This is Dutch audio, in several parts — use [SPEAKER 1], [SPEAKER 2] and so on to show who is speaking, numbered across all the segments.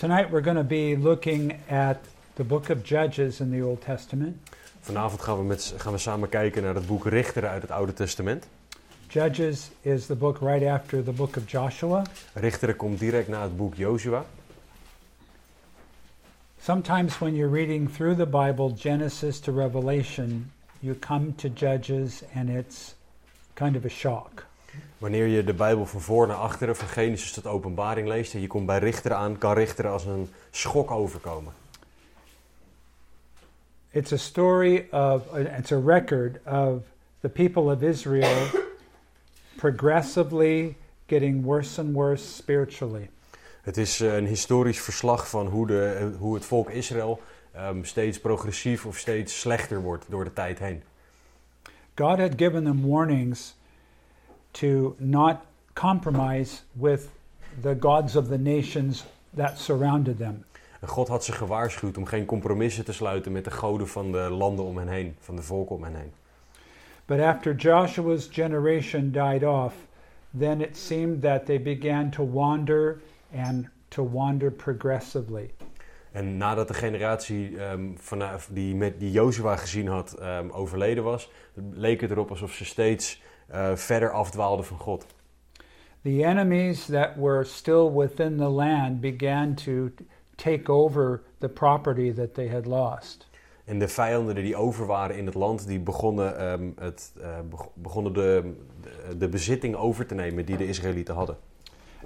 [SPEAKER 1] Tonight we're going to be looking at the book of Judges in the Old Testament.
[SPEAKER 2] Vanavond gaan we, met, gaan we samen kijken naar het boek Richteren uit het Oude Testament.
[SPEAKER 1] Judges is the book right after the book of Joshua.
[SPEAKER 2] Richteren komt direct na het boek Jozua.
[SPEAKER 1] Sometimes when you're reading through the Bible, Genesis to Revelation, you come to Judges and it's kind of a shock.
[SPEAKER 2] Wanneer je de Bijbel van voor naar achteren, van Genesis tot Openbaring leest en je komt bij Richteren aan, kan Richteren als een schok overkomen.
[SPEAKER 1] It's a story of, it's a record of the people of Israel progressively getting worse and worse spiritually.
[SPEAKER 2] Het is eh, een historisch verslag van hoe, de, hoe het volk Israël ehm, steeds progressief of steeds slechter wordt door de tijd heen.
[SPEAKER 1] God had given them warnings to not compromise with the gods of the nations that surrounded them.
[SPEAKER 2] En God had ze gewaarschuwd om geen compromissen te sluiten met de goden van de landen om hen heen, van de volken om hen heen.
[SPEAKER 1] But after Joshua's generation died off, then it seemed that they began to wander and to wander progressively.
[SPEAKER 2] En nadat de generatie ehm, vanaf die, met, die Jozua gezien had ehm, overleden was, leek het erop alsof ze steeds eh, verder afdwaalden van God.
[SPEAKER 1] The enemies that were still within the land began to take over the property that they had lost.
[SPEAKER 2] En de vijanden die over waren in het land, die begonnen, ehm, het, beg- begonnen de, de, de bezitting over te nemen die de Israëlieten hadden.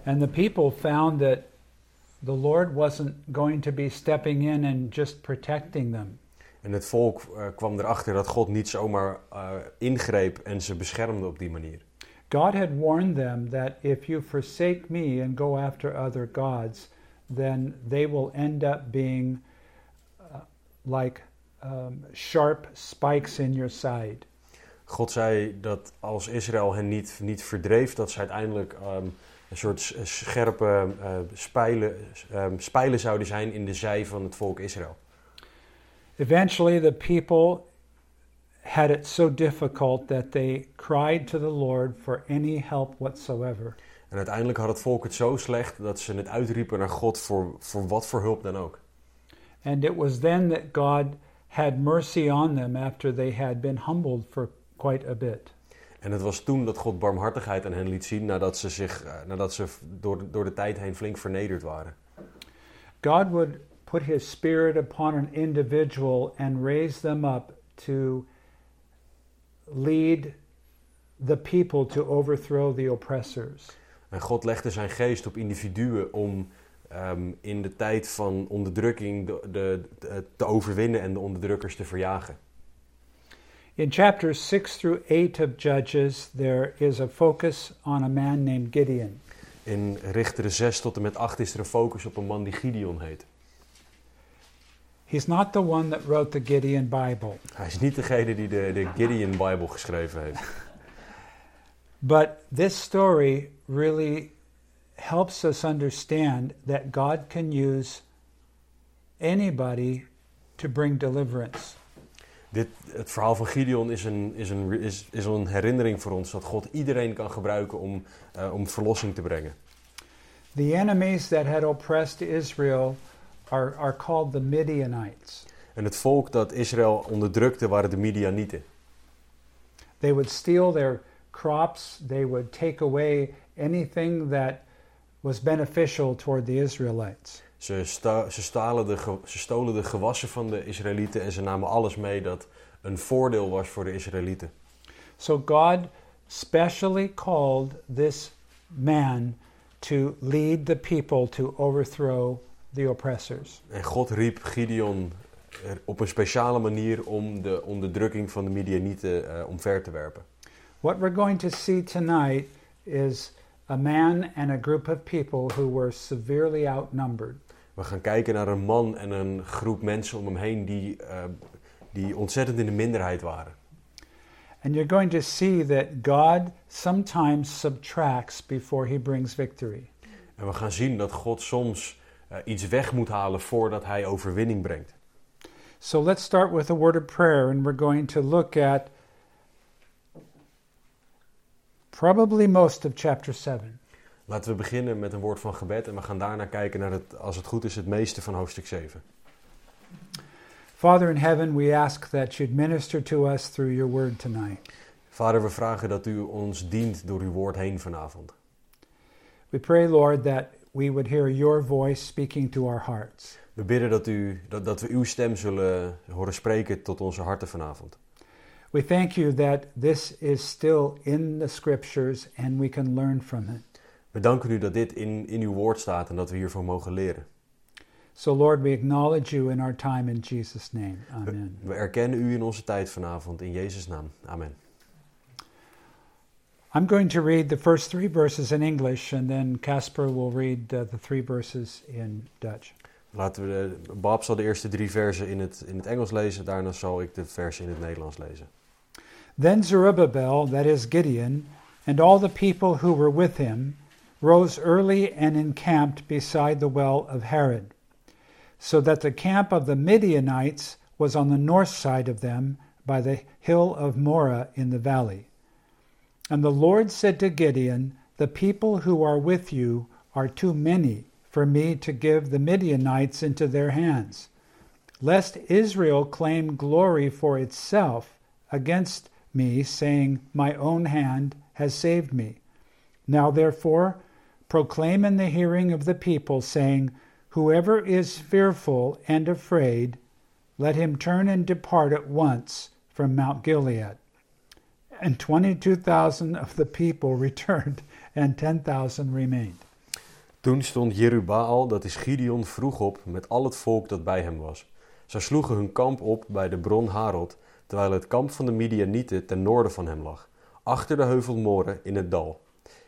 [SPEAKER 1] And the people found that the Lord wasn't going to be stepping in and just protecting them.
[SPEAKER 2] En het volk eh, kwam erachter dat God niet zomaar eh, ingreep en ze beschermde op die manier.
[SPEAKER 1] God had warned them that if you forsake me and go after other gods, then they will end up being uh, like um, sharp spikes in your side.
[SPEAKER 2] God zei dat als Israël hen niet, niet verdreef, dat ze uiteindelijk ehm, een soort scherpe eh, spijlen, ehm, spijlen zouden zijn in de zij van het volk Israël.
[SPEAKER 1] Eventually, the people had it so difficult that they cried to the Lord for any help whatsoever.
[SPEAKER 2] En uiteindelijk had het volk het zo slecht dat ze het uitriepen naar God voor, voor wat voor hulp dan ook.
[SPEAKER 1] And it was then that God had mercy on them after they had been humbled for quite a bit.
[SPEAKER 2] En het was toen dat God barmhartigheid aan hen liet zien nadat ze, zich, eh, nadat ze door, de- door de tijd heen flink vernederd waren.
[SPEAKER 1] God would put his spirit upon an individual and raise them up to lead the people to overthrow the oppressors.
[SPEAKER 2] En God legde zijn geest op individuen om ehm, in de tijd van onderdrukking de, de, de- te overwinnen en de onderdrukkers te verjagen.
[SPEAKER 1] In chapters 6 through 8 of Judges, there is a focus on a man named Gideon.
[SPEAKER 2] In Richteren 6 tot en met 8 is er een focus op een man die Gideon heet.
[SPEAKER 1] He's not the one that wrote the Gideon Bible,
[SPEAKER 2] Hij is niet degene die de, de Gideon Bible geschreven heeft.
[SPEAKER 1] but this story really helps us understand that God can use anybody to bring deliverance.
[SPEAKER 2] Dit, het verhaal van Gideon is een, is, een, is, is een herinnering voor ons dat God iedereen kan gebruiken om, eh, om verlossing te brengen.
[SPEAKER 1] The enemies that had oppressed Israel are, are called the Midianites.
[SPEAKER 2] En het volk dat Israël onderdrukte waren de Midianieten.
[SPEAKER 1] They would steal their crops, they would take away anything that was beneficial toward the Israelites.
[SPEAKER 2] Ze, sta, ze, stalen de, ze stolen de gewassen van de Israëlieten en ze namen alles mee dat een voordeel was voor de Israëlieten.
[SPEAKER 1] So God specially called this man to lead the people to overthrow the oppressors.
[SPEAKER 2] En God riep Gideon op een speciale manier om de onderdrukking van de Midianieten eh, omver te werpen.
[SPEAKER 1] What we're going to see tonight is a man and a group of people who were severely outnumbered.
[SPEAKER 2] We gaan kijken naar een man en een groep mensen om hem heen die, eh, die ontzettend in de minderheid waren.
[SPEAKER 1] And you're going to see that God sometimes subtracts before he brings victory.
[SPEAKER 2] En we gaan zien dat God soms eh, iets weg moet halen voordat hij overwinning brengt.
[SPEAKER 1] So let's start with a word of prayer, and we're going to look at probably most of chapter 7.
[SPEAKER 2] Laten we beginnen met een woord van gebed en we gaan daarna kijken naar het, als het goed is, het meeste van hoofdstuk 7.
[SPEAKER 1] Father in heaven, we ask that you'd minister to us through your word tonight.
[SPEAKER 2] Vader, we vragen dat u ons dient door uw woord heen vanavond.
[SPEAKER 1] We pray, Lord, that we would hear your voice speaking to our hearts.
[SPEAKER 2] We bidden dat, u, dat, dat we uw stem zullen horen spreken tot onze harten vanavond.
[SPEAKER 1] We thank you that this is still in the scriptures and we can learn from it.
[SPEAKER 2] We danken u dat dit in, in uw woord staat en dat we hiervan mogen leren.
[SPEAKER 1] So, Lord, we acknowledge you in our time in Jesus' name.
[SPEAKER 2] We,
[SPEAKER 1] Amen.
[SPEAKER 2] we erkennen u in onze tijd vanavond in Jezus' naam. Amen.
[SPEAKER 1] I'm going to read the first three verses in English, and then Casper will read uh, the three verses in Dutch.
[SPEAKER 2] Laten we de, Bob zal de eerste drie versen in het, in het Engels lezen, daarna zal ik de versen in het Nederlands lezen.
[SPEAKER 1] Then Zerubbabel, that is Gideon, and all the people who were with him, rose early and encamped beside the well of Herod, so that the camp of the Midianites was on the north side of them by the hill of Morah in the valley. And the Lord said to Gideon, The people who are with you are too many for me to give the Midianites into their hands, lest Israel claim glory for itself against me, saying, My own hand has saved me. Now therefore, proclaim in the hearing of the people, saying, Whoever is fearful and afraid, let him turn and depart at once from Mount Gilead. And 22,000 of the people returned, and 10,000 remained.
[SPEAKER 2] Toen stond Jerubaal, dat is Gideon, vroeg op met al het volk dat bij hem was. Zij sloegen hun kamp op bij de bron Harod, terwijl het kamp van de Midianieten ten noorden van hem lag, achter de heuvel Moren in het dal.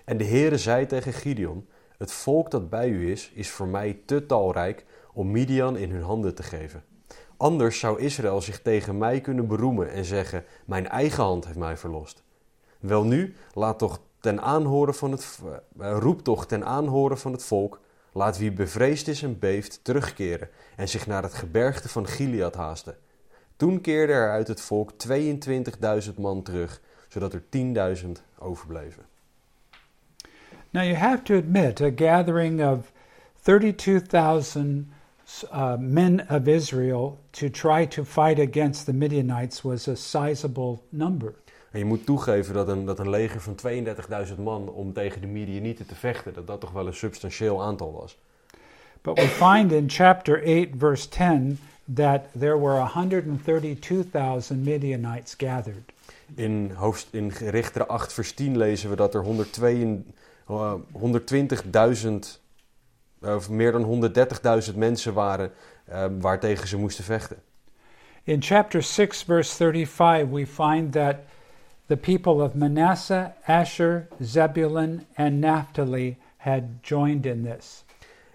[SPEAKER 2] En de Heere zei tegen Gideon, het volk dat bij u is, is voor mij te talrijk om Midian in hun handen te geven. Anders zou Israël zich tegen mij kunnen beroemen en zeggen, mijn eigen hand heeft mij verlost. Welnu, laat toch ten aanhoren van het, uh, roep toch ten aanhoren van het volk, laat wie bevreesd is en beeft terugkeren en zich naar het gebergte van Gilead haasten. Toen keerde er uit het volk 22.000 man terug, zodat er 10.000 overbleven.
[SPEAKER 1] Now you have to admit, a gathering of 32,000 uh, men of Israel to try to fight against the Midianites was a sizable number.
[SPEAKER 2] En je moet toegeven dat een, dat een leger van 32.000 man om tegen de Midianieten te vechten, dat dat toch wel een substantieel aantal was.
[SPEAKER 1] But we find in chapter 8, verse 10, that there were 132,000 Midianites gathered.
[SPEAKER 2] In, hoofd, in Richteren 8 vers 10 lezen we dat er 102 120.000, of meer dan 130.000 mensen waren uh, waartegen ze moesten vechten.
[SPEAKER 1] In chapter 6, verse 35, we find that the people of Manasseh, Asher, Zebulun, and Naphtali had joined in this.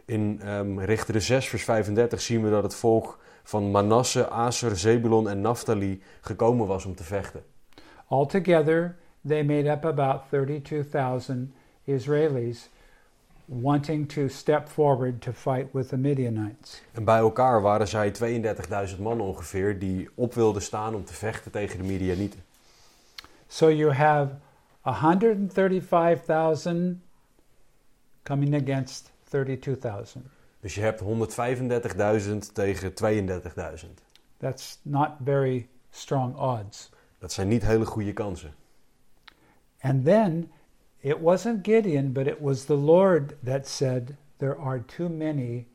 [SPEAKER 2] In um, Richteren 6, vers 35 zien we dat het volk van Manasse, Aser, Zebulon en Naphtali gekomen was om te vechten.
[SPEAKER 1] Altogether, they made up about 32,000 Israelis wanting to step forward to fight with the Midianites.
[SPEAKER 2] En bij elkaar waren zij 32.000 man ongeveer die op wilden staan om te vechten tegen de Midianieten.
[SPEAKER 1] So you have 135,000 coming against 32,000.
[SPEAKER 2] Dus je hebt 135.000 tegen 32.000.
[SPEAKER 1] That's not very strong odds.
[SPEAKER 2] Dat zijn niet hele goede kansen.
[SPEAKER 1] And then it wasn't Gideon, but it was the Lord that said, There are too many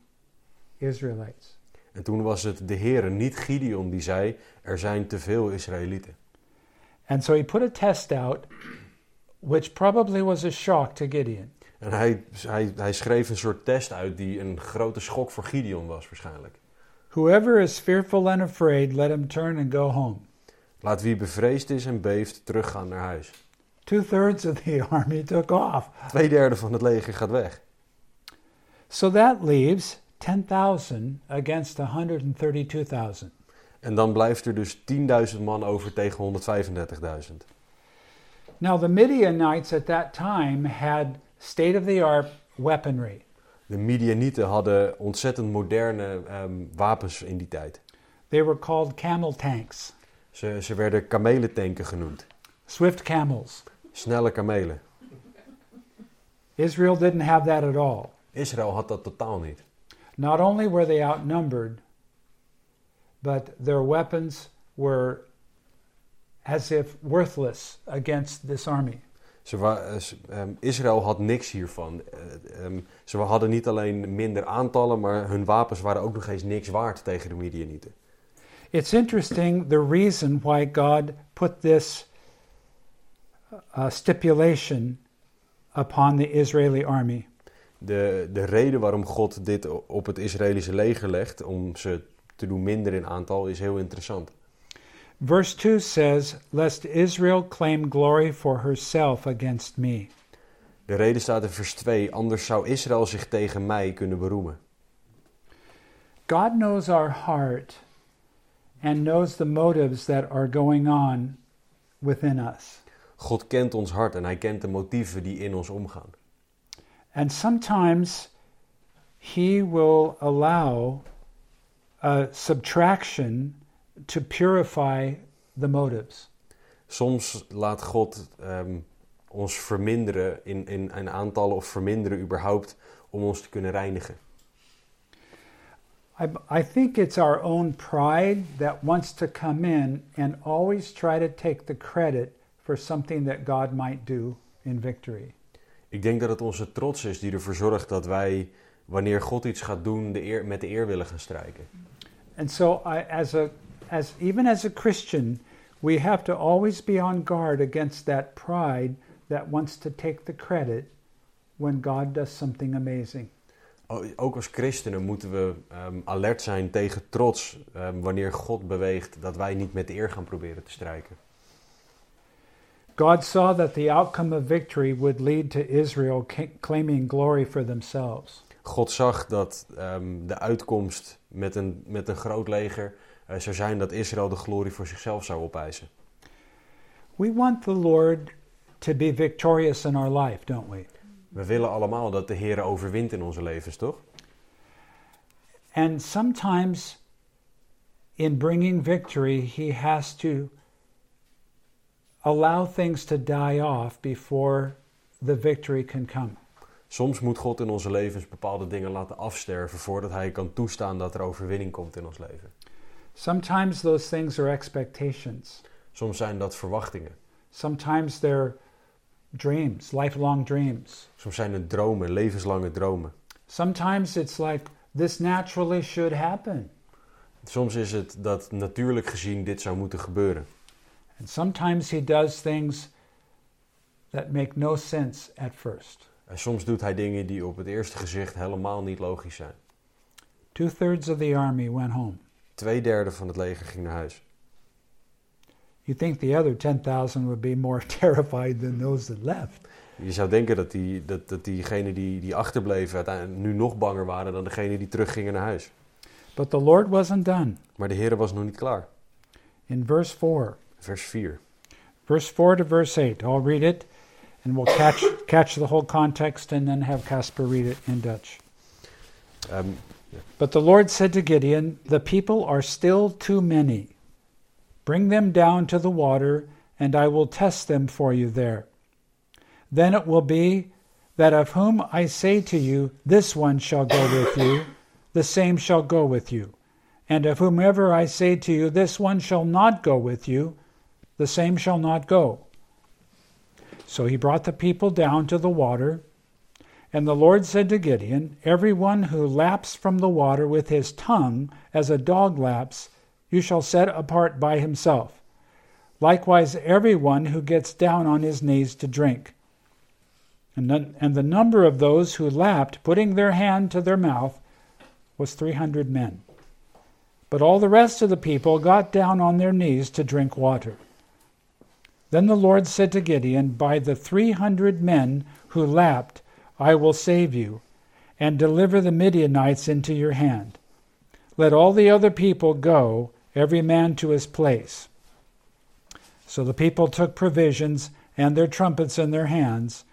[SPEAKER 1] Israelites.
[SPEAKER 2] En toen was het de Heere, niet Gideon, die zei: Er zijn te veel Israëlieten.
[SPEAKER 1] And so he put a test out, which probably was a shock to Gideon.
[SPEAKER 2] En hij, hij, hij schreef een soort test uit die een grote schok voor Gideon was, waarschijnlijk.
[SPEAKER 1] Whoever is fearful and afraid, let him turn and go home.
[SPEAKER 2] Laat wie bevreesd is en beeft teruggaan naar huis.
[SPEAKER 1] Two thirds of the army took off.
[SPEAKER 2] Tweederde van het leger gaat weg.
[SPEAKER 1] So that leaves 10,000 against 132,000.
[SPEAKER 2] En dan blijft er dus 10.000 man over tegen 135.000.
[SPEAKER 1] Now, the Midianites at that time had state of the art weaponry.
[SPEAKER 2] De Midianieten hadden ontzettend moderne um, wapens in die tijd.
[SPEAKER 1] They were called camel tanks,
[SPEAKER 2] Ze, ze werden kamelentanken genoemd.
[SPEAKER 1] swift camels.
[SPEAKER 2] Snelle kamelen.
[SPEAKER 1] Israel didn't have that at all.
[SPEAKER 2] Israël had dat totaal niet.
[SPEAKER 1] Not only were they outnumbered, but their weapons were as if worthless against this army.
[SPEAKER 2] Ze wa- eh, ze- ehm, Israël had niks hiervan. Eh, ehm, ze hadden niet alleen minder aantallen, maar hun wapens waren ook nog eens niks waard tegen de Midianieten.
[SPEAKER 1] It's interesting the reason why God put this uh, stipulation upon the Israeli army.
[SPEAKER 2] De, de reden waarom God dit op het Israëlische leger legt, om ze te doen minder in aantal, is heel interessant.
[SPEAKER 1] Verse 2 says, Lest Israel claim glory for herself against me.
[SPEAKER 2] De reden staat in vers 2, anders zou Israël zich tegen mij kunnen beroemen.
[SPEAKER 1] God knows our heart and knows the motives that are going on within us.
[SPEAKER 2] God kent ons hart en hij kent de motieven die in ons omgaan.
[SPEAKER 1] And sometimes He will allow a subtraction to purify the motives.
[SPEAKER 2] Soms laat God ehm, ons verminderen in, in, in aantallen of verminderen überhaupt om ons te kunnen reinigen.
[SPEAKER 1] I, I think it's our own pride that wants to come in and always try to take the credit for something that God might do in victory.
[SPEAKER 2] Ik denk dat het onze trots is die ervoor zorgt dat wij, wanneer God iets gaat doen, de eer, met de eer willen gaan strijken.
[SPEAKER 1] And so, I, as a, as even as a Christian, we have to always be on guard against that pride that wants to take the credit when God does something amazing.
[SPEAKER 2] Ook als christenen moeten we ehm, alert zijn tegen trots ehm, wanneer God beweegt dat wij niet met de eer gaan proberen te strijken.
[SPEAKER 1] God saw that the outcome of victory would lead to Israel claiming glory for themselves.
[SPEAKER 2] God zag dat ehm, de uitkomst met een, met een groot leger eh, zou zijn dat Israël de glorie voor zichzelf zou opeisen.
[SPEAKER 1] We want the Lord to be victorious in our life, don't we?
[SPEAKER 2] We willen allemaal dat de Heer overwint in onze levens, toch?
[SPEAKER 1] And sometimes in bringing victory, He has to allow things to die off before the victory can come.
[SPEAKER 2] Soms moet God in onze levens bepaalde dingen laten afsterven voordat Hij kan toestaan dat er overwinning komt in ons leven.
[SPEAKER 1] Sometimes those things are expectations.
[SPEAKER 2] Soms zijn dat verwachtingen.
[SPEAKER 1] Sometimes they're dreams, lifelong dreams.
[SPEAKER 2] Soms zijn het dromen, levenslange dromen.
[SPEAKER 1] Sometimes it's like this naturally should happen.
[SPEAKER 2] Soms is het dat natuurlijk gezien dit zou moeten gebeuren.
[SPEAKER 1] And sometimes he does things that make no sense at first.
[SPEAKER 2] En soms doet Hij dingen die op het eerste gezicht helemaal niet logisch zijn.
[SPEAKER 1] Two thirds of the army went home.
[SPEAKER 2] Tweederde van het leger ging naar huis.
[SPEAKER 1] You think the other 10,000 would be more terrified than those that left.
[SPEAKER 2] Je zou denken dat, die, dat, dat diegenen die, die achterbleven uiteindelijk nu nog banger waren dan degenen die teruggingen naar huis.
[SPEAKER 1] But the Lord wasn't done.
[SPEAKER 2] Maar de Heer was nog niet klaar.
[SPEAKER 1] In verse 4,
[SPEAKER 2] Vers 4.
[SPEAKER 1] verse 4 to verse 8, I'll read it and we'll catch, catch the whole context and then have Casper read it in Dutch.
[SPEAKER 2] Ehm,
[SPEAKER 1] But the Lord said to Gideon, The people are still too many. Bring them down to the water, and I will test them for you there. Then it will be that of whom I say to you, This one shall go with you, the same shall go with you. And of whomever I say to you, This one shall not go with you, the same shall not go. So he brought the people down to the water. And the Lord said to Gideon, Every one who laps from the water with his tongue, as a dog laps, you shall set apart by himself. Likewise, every one who gets down on his knees to drink. And the, and the number of those who lapped, putting their hand to their mouth, was 300 men. But all the rest of the people got down on their knees to drink water. Then the Lord said to Gideon, By the 300 men who lapped, I will save you, and deliver the Midianites into your hand. Let all the other people go, every man to his place. So the people took provisions and their trumpets in their hands,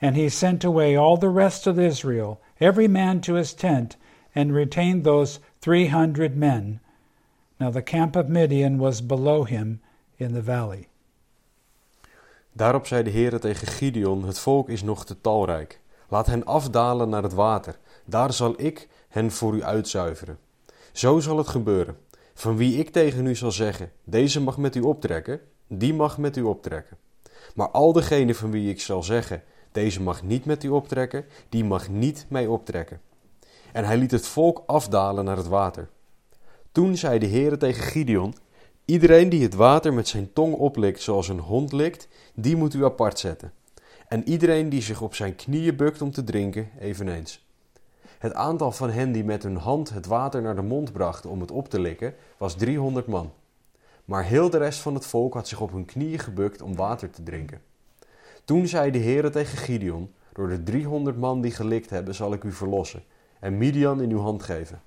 [SPEAKER 1] and he sent away all the rest of Israel, every man to his tent, and retained those three hundred men. Now the camp of Midian was below him in the valley.
[SPEAKER 2] Daarop zei de Heer tegen Gideon: Het volk is nog te talrijk. Laat hen afdalen naar het water. Daar zal ik hen voor u uitzuiveren. Zo zal het gebeuren. Van wie ik tegen u zal zeggen: Deze mag met u optrekken, die mag met u optrekken. Maar al degene van wie ik zal zeggen: Deze mag niet met u optrekken, die mag niet mee optrekken. En hij liet het volk afdalen naar het water. Toen zei de Heere tegen Gideon: Iedereen die het water met zijn tong oplikt zoals een hond likt, die moet u apart zetten. En iedereen die zich op zijn knieën bukt om te drinken, eveneens. Het aantal van hen die met hun hand het water naar de mond brachten om het op te likken, was 300 man. Maar heel de rest van het volk had zich op hun knieën gebukt om water te drinken. Toen zei de Heere tegen Gideon: Door de 300 man die gelikt hebben, zal ik u verlossen en Midian in uw hand geven.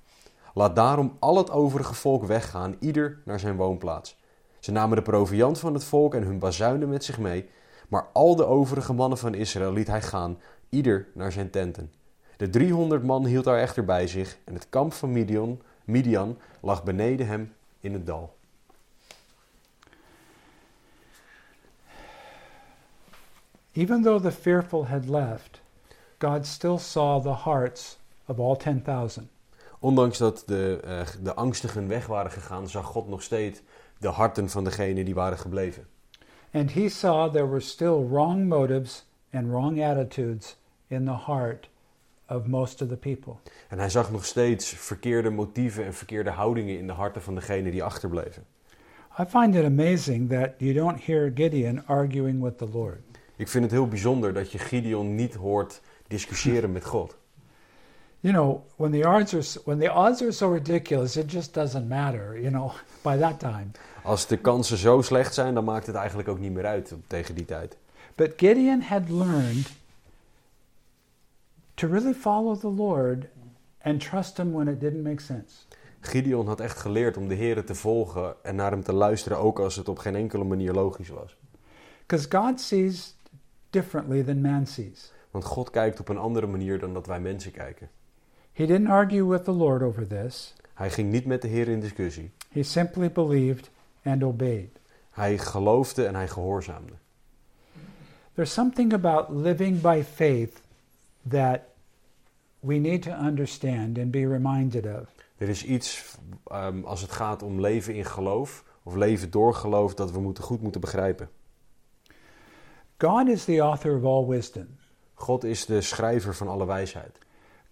[SPEAKER 2] Laat daarom al het overige volk weggaan, ieder naar zijn woonplaats. Ze namen de proviand van het volk en hun bazuinen met zich mee, maar al de overige mannen van Israël liet hij gaan, ieder naar zijn tenten. De 300 man hield daar echter bij zich en het kamp van Midian, Midian lag beneden hem in het dal.
[SPEAKER 1] Even though the fearful had left, God still saw the hearts of all 10,000.
[SPEAKER 2] Ondanks dat de, uh, de angstigen weg waren gegaan, zag God nog steeds de harten van degenen die waren gebleven.
[SPEAKER 1] And he saw there were still wrong motives and wrong attitudes in the heart of most of the people.
[SPEAKER 2] En hij zag nog steeds verkeerde motieven en verkeerde houdingen in de harten van degenen die achterbleven.
[SPEAKER 1] I find it amazing that you don't hear Gideon arguing with the Lord.
[SPEAKER 2] Ik vind het heel bijzonder dat je Gideon niet hoort discussiëren met God.
[SPEAKER 1] You know, when the odds are when the odds are so ridiculous, it just doesn't matter. You know, by that time.
[SPEAKER 2] Als de kansen zo slecht zijn, dan maakt het eigenlijk ook niet meer uit tegen die tijd.
[SPEAKER 1] But Gideon had learned to really follow the Lord and trust him when it didn't make sense.
[SPEAKER 2] Gideon had echt geleerd om de Here te volgen en naar hem te luisteren, ook als het op geen enkele manier logisch was.
[SPEAKER 1] Because God sees differently than man sees.
[SPEAKER 2] Want God kijkt op een andere manier dan dat wij mensen kijken.
[SPEAKER 1] He didn't argue with the Lord over this.
[SPEAKER 2] Hij ging niet met de Heer in discussie.
[SPEAKER 1] He simply believed and obeyed.
[SPEAKER 2] Hij geloofde en hij gehoorzaamde.
[SPEAKER 1] There's something about living by faith that we need to understand and be reminded of.
[SPEAKER 2] Er is iets um, als het gaat om leven in geloof of leven door geloof dat we moeten, goed moeten begrijpen.
[SPEAKER 1] God is the author of all wisdom.
[SPEAKER 2] God is de schrijver van alle wijsheid.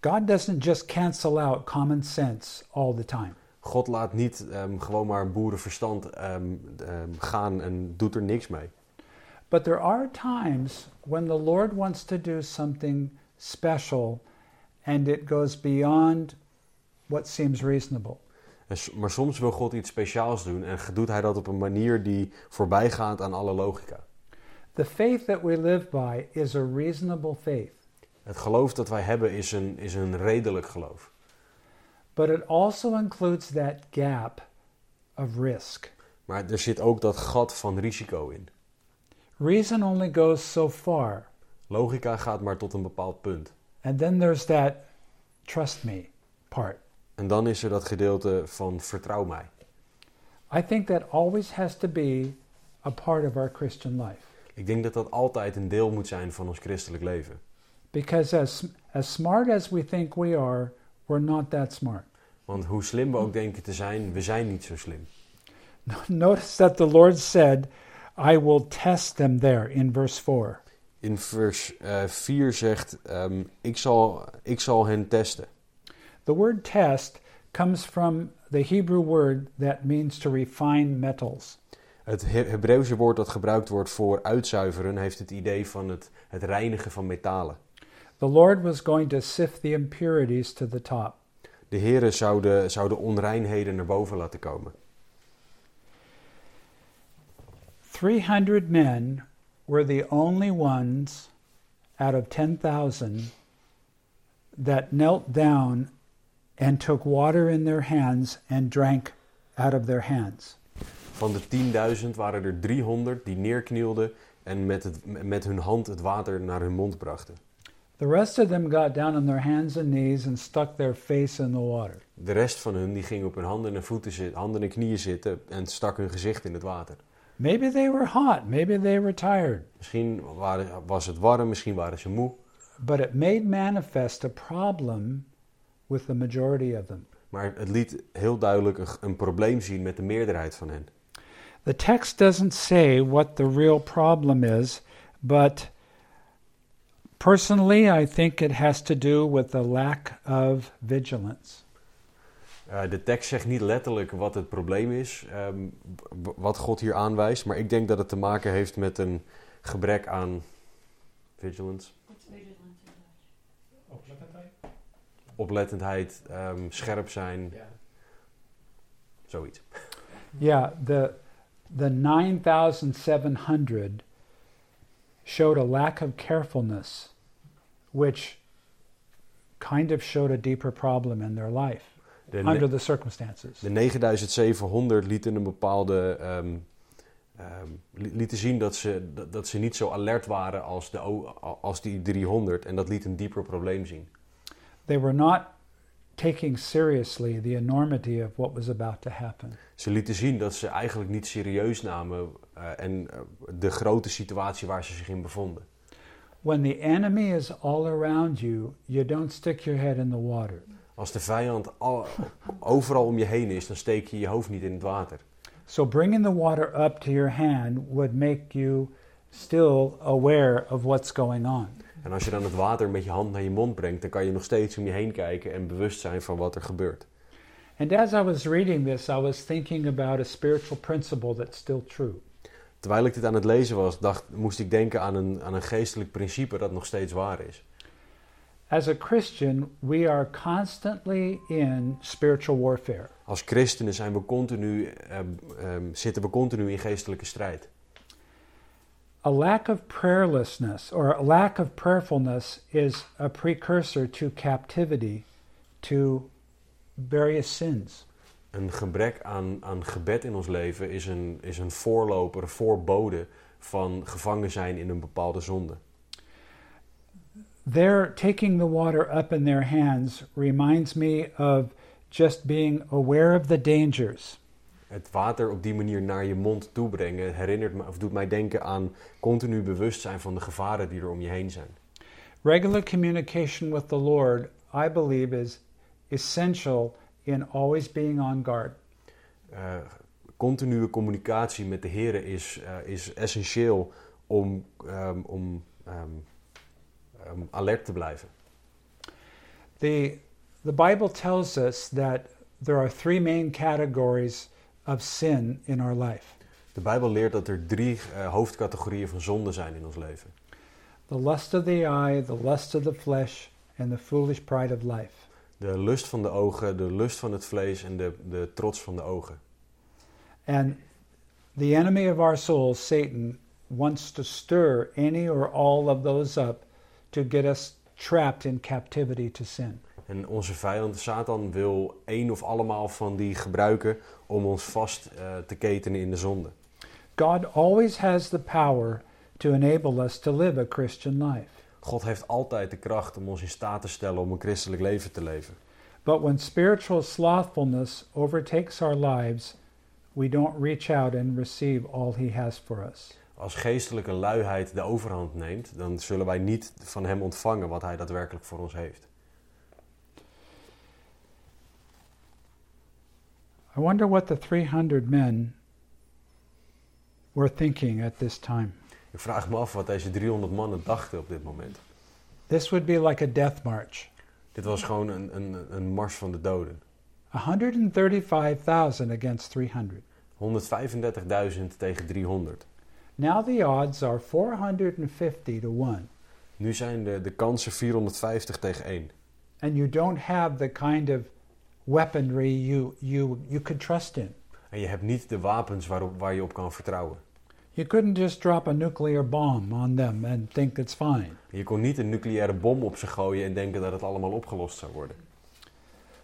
[SPEAKER 1] God doesn't just cancel out common sense all the time.
[SPEAKER 2] God laat niet um, gewoon maar boerenverstand um, um, gaan en doet er niks mee.
[SPEAKER 1] But there are times when the Lord wants to do something special and it goes beyond what seems reasonable.
[SPEAKER 2] En, maar soms wil God iets speciaals doen en doet hij dat op een manier die voorbij gaat aan alle logica.
[SPEAKER 1] The faith that we live by is a reasonable faith.
[SPEAKER 2] Het geloof dat wij hebben is een, is een redelijk geloof.
[SPEAKER 1] But it also includes that gap of risk.
[SPEAKER 2] Maar er zit ook dat gat van risico in.
[SPEAKER 1] Reason only goes so far.
[SPEAKER 2] Logica gaat maar tot een bepaald punt.
[SPEAKER 1] And then there's that trust me part.
[SPEAKER 2] En dan is er dat gedeelte van vertrouw mij.
[SPEAKER 1] I think that always has to be a part of our Christian life.
[SPEAKER 2] Ik denk dat dat altijd een deel moet zijn van ons christelijk leven.
[SPEAKER 1] Because as, as smart as we think we are, we're not that smart.
[SPEAKER 2] Want hoe slim we ook denken te zijn, we zijn niet zo slim.
[SPEAKER 1] Notice that the Lord said, I will test them there in verse 4.
[SPEAKER 2] In vers uh, 4 zegt, um, ik, zal, ik zal hen testen.
[SPEAKER 1] The word test comes from the Hebrew word that means to refine metals.
[SPEAKER 2] Het Hebreeuwse woord dat gebruikt wordt voor uitzuiveren heeft het idee van het, het reinigen van metalen.
[SPEAKER 1] The Lord was going to sift the impurities to the top.
[SPEAKER 2] De Heere zou de, zou de onreinheden naar boven laten komen.
[SPEAKER 1] 300 men were the only ones out of 10,000 that knelt down and took water in their hands and drank out of their hands.
[SPEAKER 2] Van de 10.000 waren er 300 die neerknielden en met, het, met hun hand het water naar hun mond brachten.
[SPEAKER 1] The rest of them got down on their hands and knees and stuck their face in the water.
[SPEAKER 2] De rest van hun die ging op hun handen en voeten zitten, handen en knieën zitten en stak hun gezicht in het water.
[SPEAKER 1] Maybe they were hot, maybe they were tired.
[SPEAKER 2] Misschien waren, was het warm, misschien waren ze moe.
[SPEAKER 1] but it made manifest a problem with the majority of them.
[SPEAKER 2] Maar het liet heel duidelijk een, een probleem zien met de meerderheid van hen.
[SPEAKER 1] The text doesn't say what the real problem is, but personally, I think it has to do with the lack of vigilance.
[SPEAKER 2] Uh, de tekst zegt niet letterlijk wat het probleem is, w- wat God hier aanwijst, maar ik denk dat het te maken heeft met een gebrek aan vigilance,
[SPEAKER 3] What's vigilance in Dutch?
[SPEAKER 4] Oplettendheid?
[SPEAKER 2] oplettendheid, ehm, scherp zijn,
[SPEAKER 4] Ja.
[SPEAKER 2] zoiets.
[SPEAKER 1] Yeah, the the 9700 showed a lack of carefulness which kind of showed a deeper problem in their life
[SPEAKER 2] De,
[SPEAKER 1] under the circumstances.
[SPEAKER 2] de 9700 lieten een bepaalde. ehm, li- lieten zien dat ze, dat, dat ze niet zo alert waren als, de, als die 300 en dat liet een dieper probleem zien.
[SPEAKER 1] They were not taking seriously the enormity of what was about to happen.
[SPEAKER 2] Ze lieten zien dat ze eigenlijk niet serieus namen eh, en eh, de grote situatie waar ze zich in bevonden.
[SPEAKER 1] When the enemy is all around you, you don't stick your head in the water.
[SPEAKER 2] Als de vijand al, overal om je heen is, dan steek je je hoofd niet in het water.
[SPEAKER 1] So bringing the water up to your hand would make you still aware of what's going on.
[SPEAKER 2] En als je dan het water met je hand naar je mond brengt, dan kan je nog steeds om je heen kijken en bewust zijn van wat er gebeurt.
[SPEAKER 1] And as I was reading this, I was thinking about a spiritual principle that's still true.
[SPEAKER 2] Terwijl ik dit aan het lezen was, dacht, moest ik denken aan een, aan een geestelijk principe dat nog steeds waar is.
[SPEAKER 1] As a Christian, we are constantly in spiritual warfare.
[SPEAKER 2] Als christenen zijn we continu, ehm, zitten we continu in geestelijke strijd.
[SPEAKER 1] A lack of prayerlessness or a lack of prayerfulness is a precursor to captivity to various sins.
[SPEAKER 2] Een gebrek aan, aan gebed in ons leven is een, is een voorloper, een voorbode van gevangen zijn in een bepaalde zonde.
[SPEAKER 1] Their taking the water up in their hands reminds me of just being aware of the dangers.
[SPEAKER 2] Het water op die manier naar je mond toe brengen herinnert me, of doet mij denken aan continu bewust zijn van de gevaren die er om je heen zijn.
[SPEAKER 1] Regular communication with the Lord, I believe, is essential in always being on guard.
[SPEAKER 2] Eh, continue communicatie met de Heer is, eh, is essentieel om, ehm, om ehm, alert te blijven.
[SPEAKER 1] The, the Bible tells us that there are three main categories of sin in our life
[SPEAKER 2] De Bijbel leert dat er drie eh, hoofdcategorieën van zonde zijn in ons leven.
[SPEAKER 1] the lust of the eye, the lust of the flesh, and the foolish pride of life.
[SPEAKER 2] De lust van de ogen, de lust van het vlees en de, de trots van de ogen.
[SPEAKER 1] And the enemy of our souls, Satan, wants to stir any or all of those up to get us trapped in captivity to sin.
[SPEAKER 2] En onze vijand Satan wil één of allemaal van die gebruiken om ons vast eh, te ketenen in de zonde.
[SPEAKER 1] God always has the power to enable us to live a Christian life.
[SPEAKER 2] God heeft altijd de kracht om ons in staat te stellen om een christelijk leven te leven.
[SPEAKER 1] But when spiritual slothfulness overtakes our lives, we don't reach out and receive all He has for us.
[SPEAKER 2] Als geestelijke luiheid de overhand neemt, dan zullen wij niet van hem ontvangen wat hij daadwerkelijk voor ons heeft.
[SPEAKER 1] I wonder what the 300 men were thinking at this time.
[SPEAKER 2] Ik vraag me af wat deze 300 mannen dachten op dit moment.
[SPEAKER 1] This would be like a death march.
[SPEAKER 2] Dit was gewoon een, een, een mars van de doden.
[SPEAKER 1] 135,000 against 300.
[SPEAKER 2] 135.000 tegen 300.
[SPEAKER 1] Now the odds are 450 to 1.
[SPEAKER 2] Nu zijn de, de kansen 450 tegen 1.
[SPEAKER 1] And you don't have the kind of weaponry you, you, you could trust in.
[SPEAKER 2] En je hebt niet de wapens waarop, waar je op kan vertrouwen.
[SPEAKER 1] You couldn't just drop a nuclear bomb on them and think it's fine.
[SPEAKER 2] Je kon niet een nucleaire bom op ze gooien en denken dat het allemaal opgelost zou worden.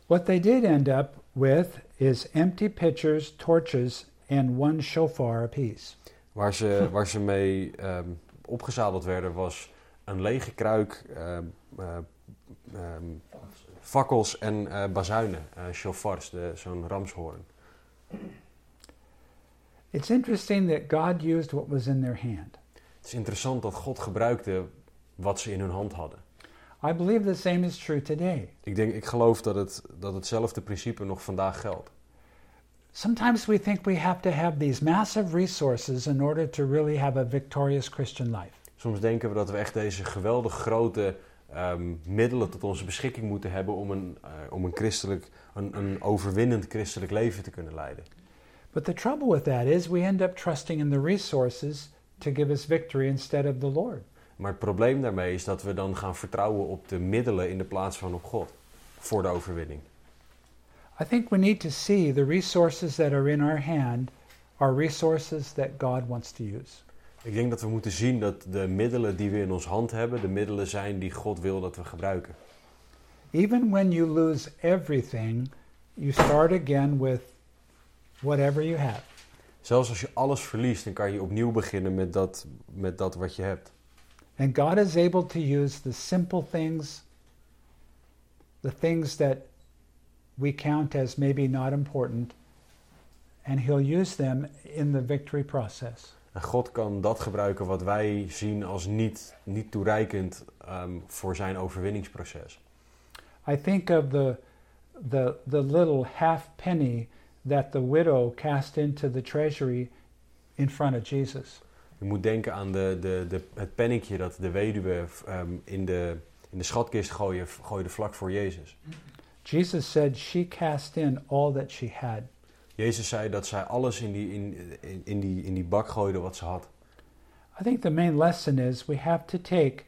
[SPEAKER 1] What they did end up with is empty pitchers, torches, and one shofar apiece.
[SPEAKER 2] Waar ze, waar ze mee ehm, opgezadeld werden was een lege kruik, eh, ehm, fakkels en eh bazuinen, eh shofars, zo'n ramshoorn.
[SPEAKER 1] It's interesting that God used what was in their hand.
[SPEAKER 2] Het is interessant dat God gebruikte wat ze in hun hand hadden.
[SPEAKER 1] I believe the same is true today.
[SPEAKER 2] Ik denk, ik geloof dat, het, dat hetzelfde principe nog vandaag geldt.
[SPEAKER 1] Sometimes we think we have to have these massive resources in order to really have a victorious Christian life.
[SPEAKER 2] Soms denken we dat we echt deze geweldig grote ehm, middelen tot onze beschikking moeten hebben om een, eh, om een, christelijk, een, een overwinnend christelijk leven te kunnen leiden.
[SPEAKER 1] But the trouble with that is we end up trusting in the resources to give us victory instead of the Lord.
[SPEAKER 2] Maar het probleem daarmee is dat we dan gaan vertrouwen op de middelen in de plaats van op God voor de overwinning.
[SPEAKER 1] I think we need to see the resources that are in our hand are resources that God wants to use.
[SPEAKER 2] Ik denk dat we moeten zien dat de middelen die we in ons hand hebben, de middelen zijn die God wil dat we gebruiken.
[SPEAKER 1] Even when you lose everything, you start again with whatever you have.
[SPEAKER 2] Zelfs als je alles verliest, dan kan je opnieuw beginnen met dat, met dat wat je hebt.
[SPEAKER 1] And God is able to use the simple things, the things that we count as maybe not important, and He'll use them in the victory process.
[SPEAKER 2] En God kan dat gebruiken wat wij zien als niet, niet toereikend ehm, voor zijn overwinningsproces.
[SPEAKER 1] I think of the, the, the little half penny that the widow cast into the treasury in front of Jesus.
[SPEAKER 2] Je moet denken aan de, de, de, het pennetje dat de weduwe ehm, in, de, in de schatkist gooide, gooide vlak voor Jezus.
[SPEAKER 1] Jesus said she cast in all that she had.
[SPEAKER 2] Jezus zei dat zij alles in die, in, in, in die, in die bak gooide wat ze had.
[SPEAKER 1] I think the main lesson is we have to take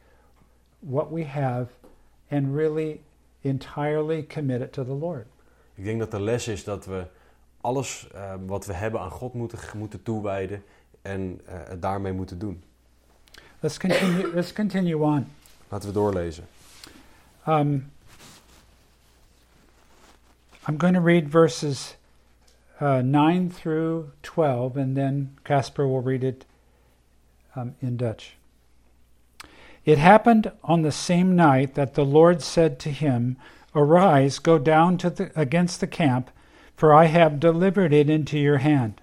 [SPEAKER 1] what we have and really entirely commit it to the Lord.
[SPEAKER 2] Ik denk dat de les is dat we alles eh, wat we hebben aan God moeten, moeten toewijden en eh, het daarmee moeten doen.
[SPEAKER 1] Let's continue. let's continue on.
[SPEAKER 2] Laten we doorlezen.
[SPEAKER 1] Um, I'm going to read verses uh, 9 through 12, and then Casper will read it um, in Dutch. It happened on the same night that the Lord said to him, Arise, go down to the, against the camp, for I have delivered it into your hand.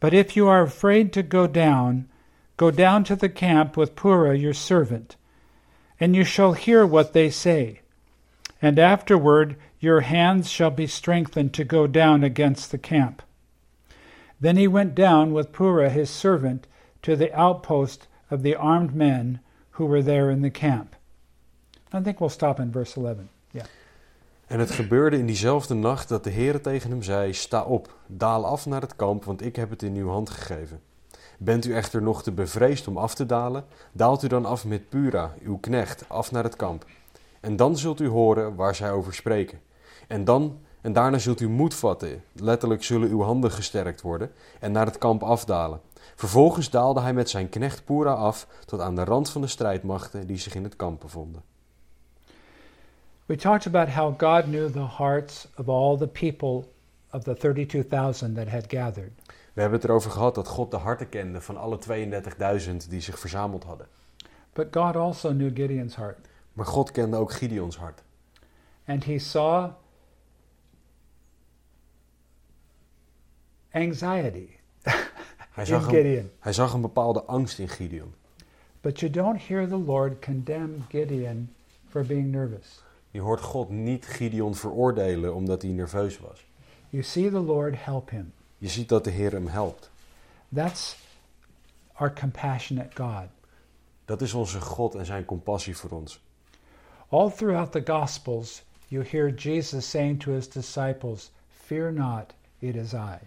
[SPEAKER 1] But if you are afraid to go down, go down to the camp with Purah your servant, and you shall hear what they say. And afterward your hands shall be strengthened to go down against the camp. Then he went down with Purah his servant to the outpost of the armed men who were there in the camp. I think we'll stop in verse 11.
[SPEAKER 2] En het gebeurde in diezelfde nacht dat de Heere tegen hem zei: Sta op, daal af naar het kamp, want ik heb het in uw hand gegeven. Bent u echter nog te bevreesd om af te dalen, daalt u dan af met Pura, uw knecht, af naar het kamp. En dan zult u horen waar zij over spreken. En dan en daarna zult u moed vatten, letterlijk zullen uw handen gesterkt worden, en naar het kamp afdalen. Vervolgens daalde hij met zijn knecht Pura af tot aan de rand van de strijdmachten die zich in het kamp bevonden.
[SPEAKER 1] We talked about how God knew the hearts of all the people of the 32,000 that had gathered.
[SPEAKER 2] We hebben het erover gehad dat God de harten kende van alle 32.000 die zich verzameld hadden.
[SPEAKER 1] But God also knew Gideon's heart.
[SPEAKER 2] Maar God kende ook Gideons hart.
[SPEAKER 1] And he saw anxiety
[SPEAKER 2] Hij
[SPEAKER 1] in
[SPEAKER 2] zag, een,
[SPEAKER 1] Gideon.
[SPEAKER 2] hij zag een bepaalde angst in Gideon.
[SPEAKER 1] But you don't hear the Lord condemn Gideon for being nervous.
[SPEAKER 2] Je hoort God niet Gideon veroordelen omdat hij nerveus was.
[SPEAKER 1] You see the Lord help him.
[SPEAKER 2] Je ziet dat de Heer hem helpt.
[SPEAKER 1] That's our compassionate God.
[SPEAKER 2] Dat is onze God en zijn compassie voor ons.
[SPEAKER 1] All throughout the Gospels, you hear Jesus saying to his disciples, Fear not, it is I.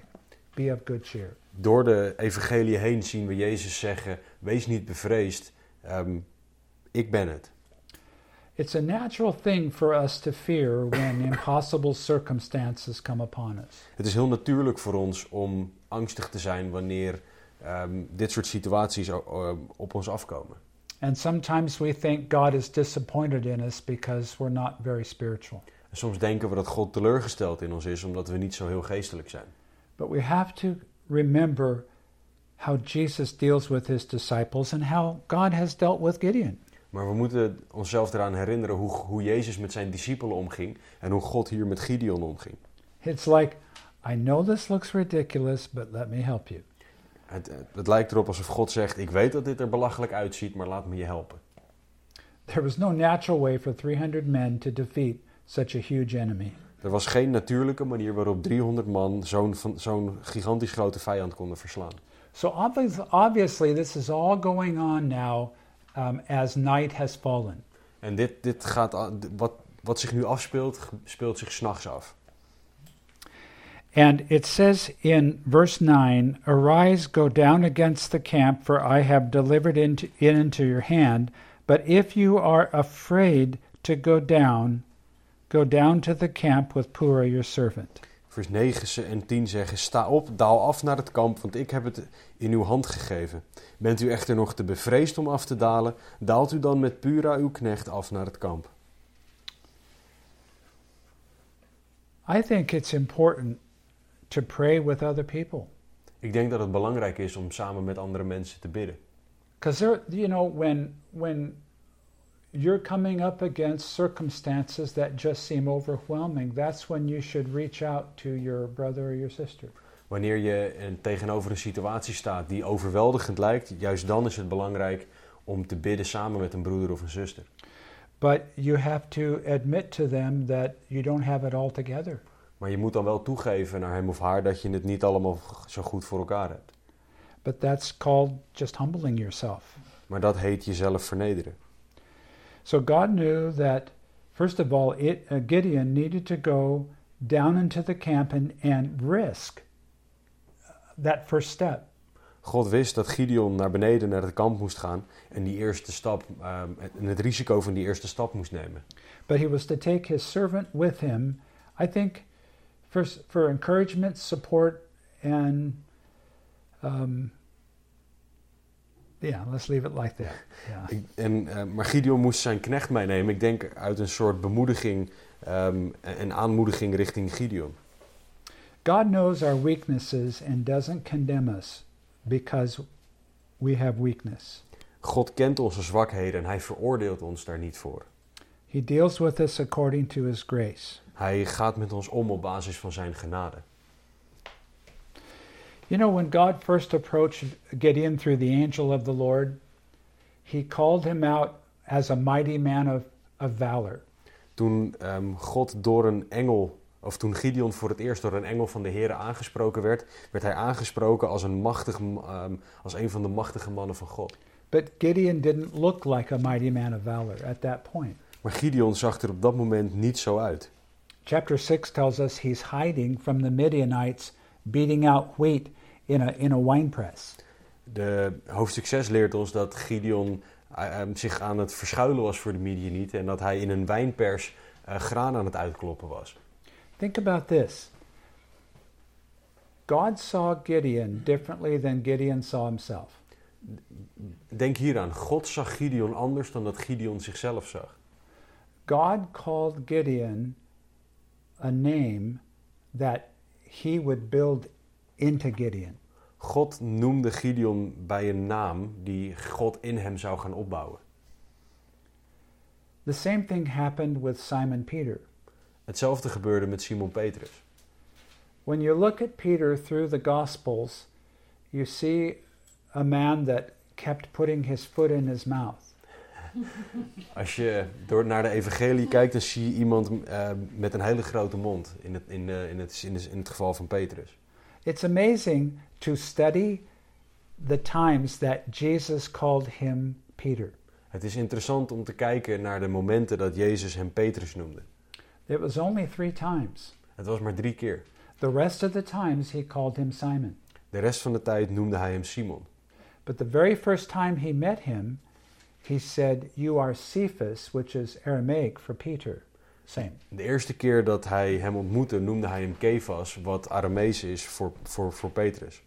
[SPEAKER 1] Be of good cheer.
[SPEAKER 2] Door de evangelie heen zien we Jezus zeggen: Wees niet bevreesd, ehm, ik ben het.
[SPEAKER 1] It's a natural thing for us to fear when impossible circumstances come upon us.
[SPEAKER 2] Het is heel natuurlijk voor ons om angstig te zijn wanneer ehm, dit soort situaties op ons afkomen.
[SPEAKER 1] And sometimes we think God is disappointed in us because we're not very spiritual.
[SPEAKER 2] En soms denken we dat God teleurgesteld in ons is omdat we niet zo heel geestelijk zijn.
[SPEAKER 1] But we have to remember how Jesus deals with his disciples and how God has dealt with Gideon.
[SPEAKER 2] Maar we moeten onszelf eraan herinneren hoe, hoe Jezus met zijn discipelen omging en hoe God hier met Gideon omging.
[SPEAKER 1] It's like, I know this looks ridiculous, but let me help you.
[SPEAKER 2] Het, het lijkt erop alsof God zegt: Ik weet dat dit er belachelijk uitziet, maar laat me je helpen.
[SPEAKER 1] There was no natural way for 300 men to defeat such a huge enemy.
[SPEAKER 2] Er was geen natuurlijke manier waarop 300 man zo'n zo'n gigantisch grote vijand konden verslaan.
[SPEAKER 1] So obvious, obviously, this is all going on now um, as night has fallen.
[SPEAKER 2] En dit, dit gaat, wat, wat zich nu afspeelt, speelt zich s'nachts af.
[SPEAKER 1] And it says in verse 9 Arise, go down against the camp, for I have delivered into, it into your hand. But if you are afraid to go down, go down to the camp with Purah your servant.
[SPEAKER 2] Vers 9 ze- en 10 zeggen: Sta op, daal af naar het kamp, want ik heb het in uw hand gegeven. Bent u echter nog te bevreesd om af te dalen, daalt u dan met Pura uw knecht af naar het kamp.
[SPEAKER 1] I think it's important to pray with other people.
[SPEAKER 2] Ik denk dat het belangrijk is om samen met andere mensen te bidden.
[SPEAKER 1] Because you know, when when you're coming up against circumstances that just seem overwhelming, that's when you should reach out to your brother or your sister.
[SPEAKER 2] Wanneer je tegenover een situatie staat die overweldigend lijkt, juist dan is het belangrijk om te bidden samen met een broeder of een zuster.
[SPEAKER 1] But you have to admit to them that you don't have it all together.
[SPEAKER 2] Maar je moet dan wel toegeven naar hem of haar dat je het niet allemaal zo goed voor elkaar hebt.
[SPEAKER 1] But that's called just humbling yourself.
[SPEAKER 2] Maar dat heet jezelf vernederen.
[SPEAKER 1] So God knew that, first of all, it, uh, Gideon needed to go down into the camp and, and risk that first step.
[SPEAKER 2] God wist dat Gideon naar beneden naar het kamp moest gaan en die eerste stap, ehm, en het risico van die eerste stap moest nemen.
[SPEAKER 1] But he was to take his servant with him, I think, for, for encouragement, support, and um, yeah, let's leave it like that. Yeah.
[SPEAKER 2] Ik- en, eh, maar Gideon moest zijn knecht meenemen. Ik denk uit een soort bemoediging ehm, en en aanmoediging richting Gideon.
[SPEAKER 1] God knows our weaknesses and doesn't condemn us because we have weakness.
[SPEAKER 2] God kent onze zwakheden en hij veroordeelt ons daar niet voor.
[SPEAKER 1] He deals with us according to his grace.
[SPEAKER 2] Hij gaat met ons om op basis van zijn genade.
[SPEAKER 1] You know, when God first approached Gideon through the angel of the Lord, he called him out as a mighty man of, of valor.
[SPEAKER 2] Toen ehm, God door een engel, of toen Gideon voor het eerst door een engel van de Heer aangesproken werd, werd hij aangesproken als een, machtig, ehm, als een van de machtige mannen van God.
[SPEAKER 1] But Gideon didn't look like a mighty man of valor at that point.
[SPEAKER 2] Maar Gideon zag er op dat moment niet zo uit.
[SPEAKER 1] Chapter 6 tells us he's hiding from the Midianites, beating out wheat in a, in a winepress.
[SPEAKER 2] De hoofdstuk 6 leert ons dat Gideon eh, ehm, zich aan het verschuilen was voor de Midianieten en dat hij in een wijnpers eh, graan aan het uitkloppen was.
[SPEAKER 1] Think about this God saw Gideon differently than Gideon saw himself.
[SPEAKER 2] Denk hieraan, God zag Gideon anders dan dat Gideon zichzelf zag.
[SPEAKER 1] God called Gideon a name that he would build into Gideon.
[SPEAKER 2] God noemde Gideon bij een naam die God in hem zou gaan opbouwen.
[SPEAKER 1] The same thing happened with Simon Peter.
[SPEAKER 2] Hetzelfde gebeurde met Simon Petrus.
[SPEAKER 1] When you look at Peter through the Gospels, you see a man that kept putting his foot in his mouth.
[SPEAKER 2] Als je door naar de evangelie kijkt, dan zie je iemand eh, met een hele grote mond. In het, in, eh, in, het, in, het, in het geval van Petrus.
[SPEAKER 1] It's amazing to study the times that Jesus called him Peter.
[SPEAKER 2] Het is interessant om te kijken naar de momenten dat Jezus hem Petrus noemde.
[SPEAKER 1] It was only three times.
[SPEAKER 2] Het was maar drie keer.
[SPEAKER 1] The rest of the times he called him Simon.
[SPEAKER 2] De rest van de tijd noemde hij hem Simon.
[SPEAKER 1] But the very first time he met him, he said, You are Cephas, which is Aramaic for Peter. Same.
[SPEAKER 2] De eerste keer dat hij hem ontmoette, noemde hij hem Kefas, wat Aramees is voor, voor, voor Petrus.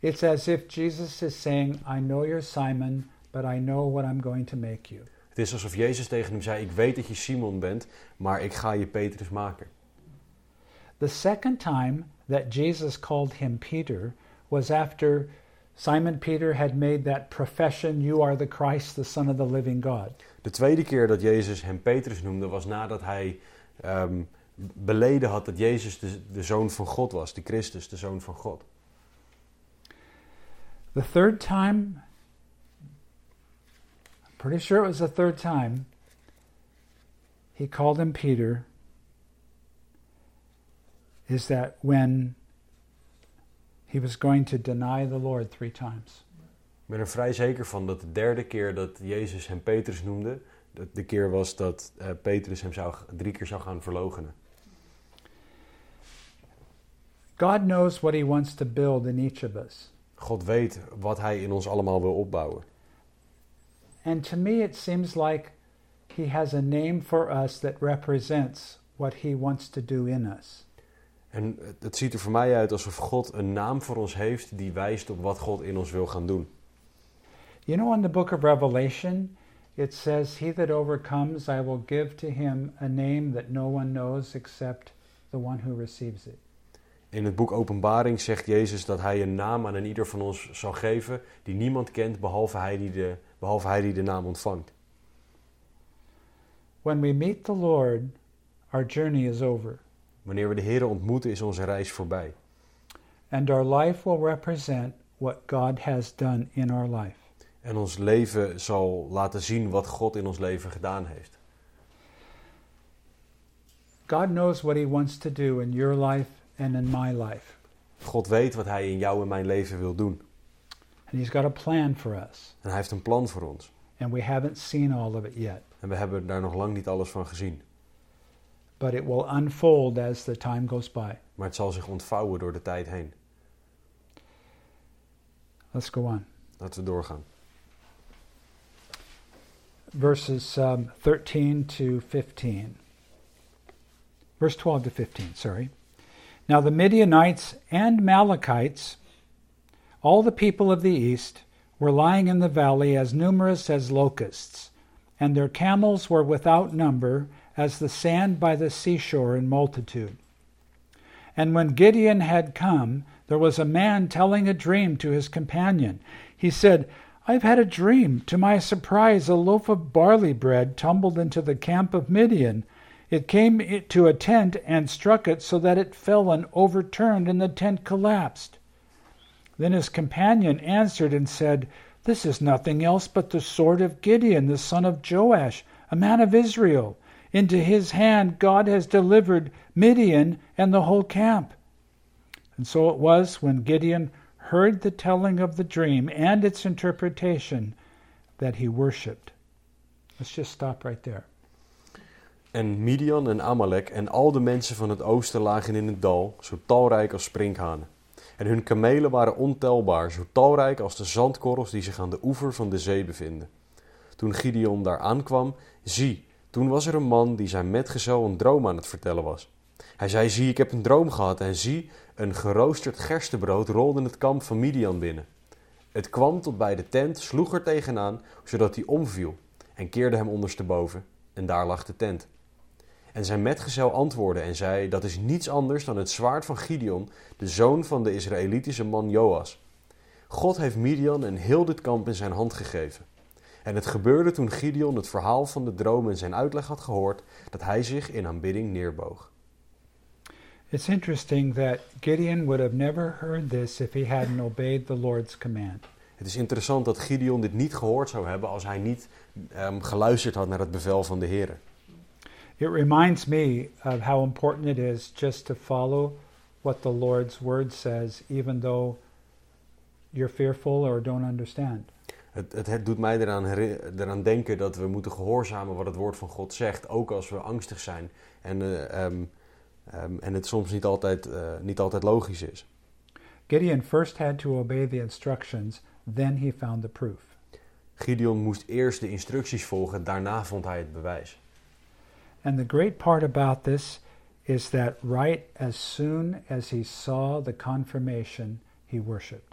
[SPEAKER 1] It's as if Jesus is saying, I know you're Simon, but I know what I'm going to make you.
[SPEAKER 2] Het is alsof Jezus tegen hem zei: Ik weet dat je Simon bent, maar ik ga je Petrus maken.
[SPEAKER 1] The second time that Jesus called him Peter was after Simon Peter had made that profession, You are the Christ, the Son of the living God.
[SPEAKER 2] De tweede keer dat Jezus hem Petrus noemde, was nadat hij ehm, beleden had dat Jezus de, de zoon van God was, de Christus, de zoon van God.
[SPEAKER 1] The third time, I'm pretty sure it was the third time, he called him Peter is that when he was going to deny the Lord three times.
[SPEAKER 2] Ik ben er vrij zeker van dat de derde keer dat Jezus hem Petrus noemde, dat de keer was dat eh, Petrus hem zou, drie keer zou gaan verloochenen.
[SPEAKER 1] God knows what he wants to build in each of us.
[SPEAKER 2] God weet wat hij in ons allemaal wil opbouwen.
[SPEAKER 1] And to me, it seems like he has a name for us that represents what he wants to do in us.
[SPEAKER 2] En het- ziet er voor mij uit alsof God een naam voor ons heeft die wijst op wat God in ons wil gaan doen.
[SPEAKER 1] You know, in the book of Revelation, it says, He that overcomes, I will give to him a name that no one knows except the one who receives it.
[SPEAKER 2] In het boek Openbaring zegt Jezus dat hij een naam aan een ieder van ons zal geven die niemand kent behalve hij die de, behalve hij die de naam ontvangt.
[SPEAKER 1] When we meet the Lord, our journey is over,
[SPEAKER 2] Wanneer we de Heer ontmoeten is onze reis voorbij.
[SPEAKER 1] and our life will represent what God has done in our life.
[SPEAKER 2] En ons leven zal laten zien wat God in ons leven gedaan heeft.
[SPEAKER 1] God knows what He wants to do in your life and in my life,
[SPEAKER 2] God weet wat hij in jou en mijn leven wil doen.
[SPEAKER 1] and He's got a plan for us,
[SPEAKER 2] En hij heeft een plan voor ons.
[SPEAKER 1] and we haven't seen all of it yet.
[SPEAKER 2] En we hebben daar nog lang niet alles van gezien.
[SPEAKER 1] But it will unfold as the time goes by.
[SPEAKER 2] Maar het zal zich ontvouwen door de tijd heen.
[SPEAKER 1] Let's go on.
[SPEAKER 2] Laten we doorgaan.
[SPEAKER 1] verses um, 13 to 15. Verse 12 to 15, sorry. Now the Midianites and Malachites, all the people of the east, were lying in the valley as numerous as locusts, and their camels were without number as the sand by the seashore in multitude. And when Gideon had come, there was a man telling a dream to his companion. He said, I've had a dream. To my surprise, a loaf of barley bread tumbled into the camp of Midian. It came to a tent and struck it so that it fell and overturned, and the tent collapsed. Then his companion answered and said, This is nothing else but the sword of Gideon, the son of Joash, a man of Israel. Into his hand God has delivered Midian and the whole camp. And so it was when Gideon heard the telling of the dream and its interpretation that he worshiped. Let's just stop right there.
[SPEAKER 2] En Midian en Amalek en al de mensen van het oosten lagen in het dal, zo talrijk als sprinkhanen. En hun kamelen waren ontelbaar, zo talrijk als de zandkorrels die zich aan de oever van de zee bevinden. Toen Gideon daar aankwam, zie, toen was er een man die zijn metgezel een droom aan het vertellen was. Hij zei, zie, ik heb een droom gehad en zie, een geroosterd gerstebrood rolde het kamp van Midian binnen. Het kwam tot bij de tent, sloeg er tegenaan, zodat hij omviel, en keerde hem ondersteboven, en daar lag de tent. En zijn metgezel antwoordde en zei: Dat is niets anders dan het zwaard van Gideon, de zoon van de Israëlitische man Joas. God heeft Midian en heel dit kamp in zijn hand gegeven. En het gebeurde toen Gideon het verhaal van de droom en zijn uitleg had gehoord, dat hij zich in aanbidding neerboog.
[SPEAKER 1] It's interesting that Gideon would have never heard this if he hadn't obeyed the Lord's command.
[SPEAKER 2] Het is interessant dat Gideon dit niet gehoord zou hebben als hij niet ehm, geluisterd had naar het bevel van de Heer.
[SPEAKER 1] It reminds me of how important it is just to follow what the Lord's word says, even though you're fearful or don't understand.
[SPEAKER 2] Het, het, het doet mij eraan, eraan denken dat we moeten gehoorzamen wat het woord van God zegt, ook als we angstig zijn en, eh, ehm, ehm, en het soms niet altijd, eh, niet altijd logisch is.
[SPEAKER 1] Gideon first had to obey the instructions, then he found the proof.
[SPEAKER 2] Gideon moest eerst de instructies volgen, daarna vond hij het bewijs.
[SPEAKER 1] And the great part about this is that right as soon as he saw the confirmation, he worshiped.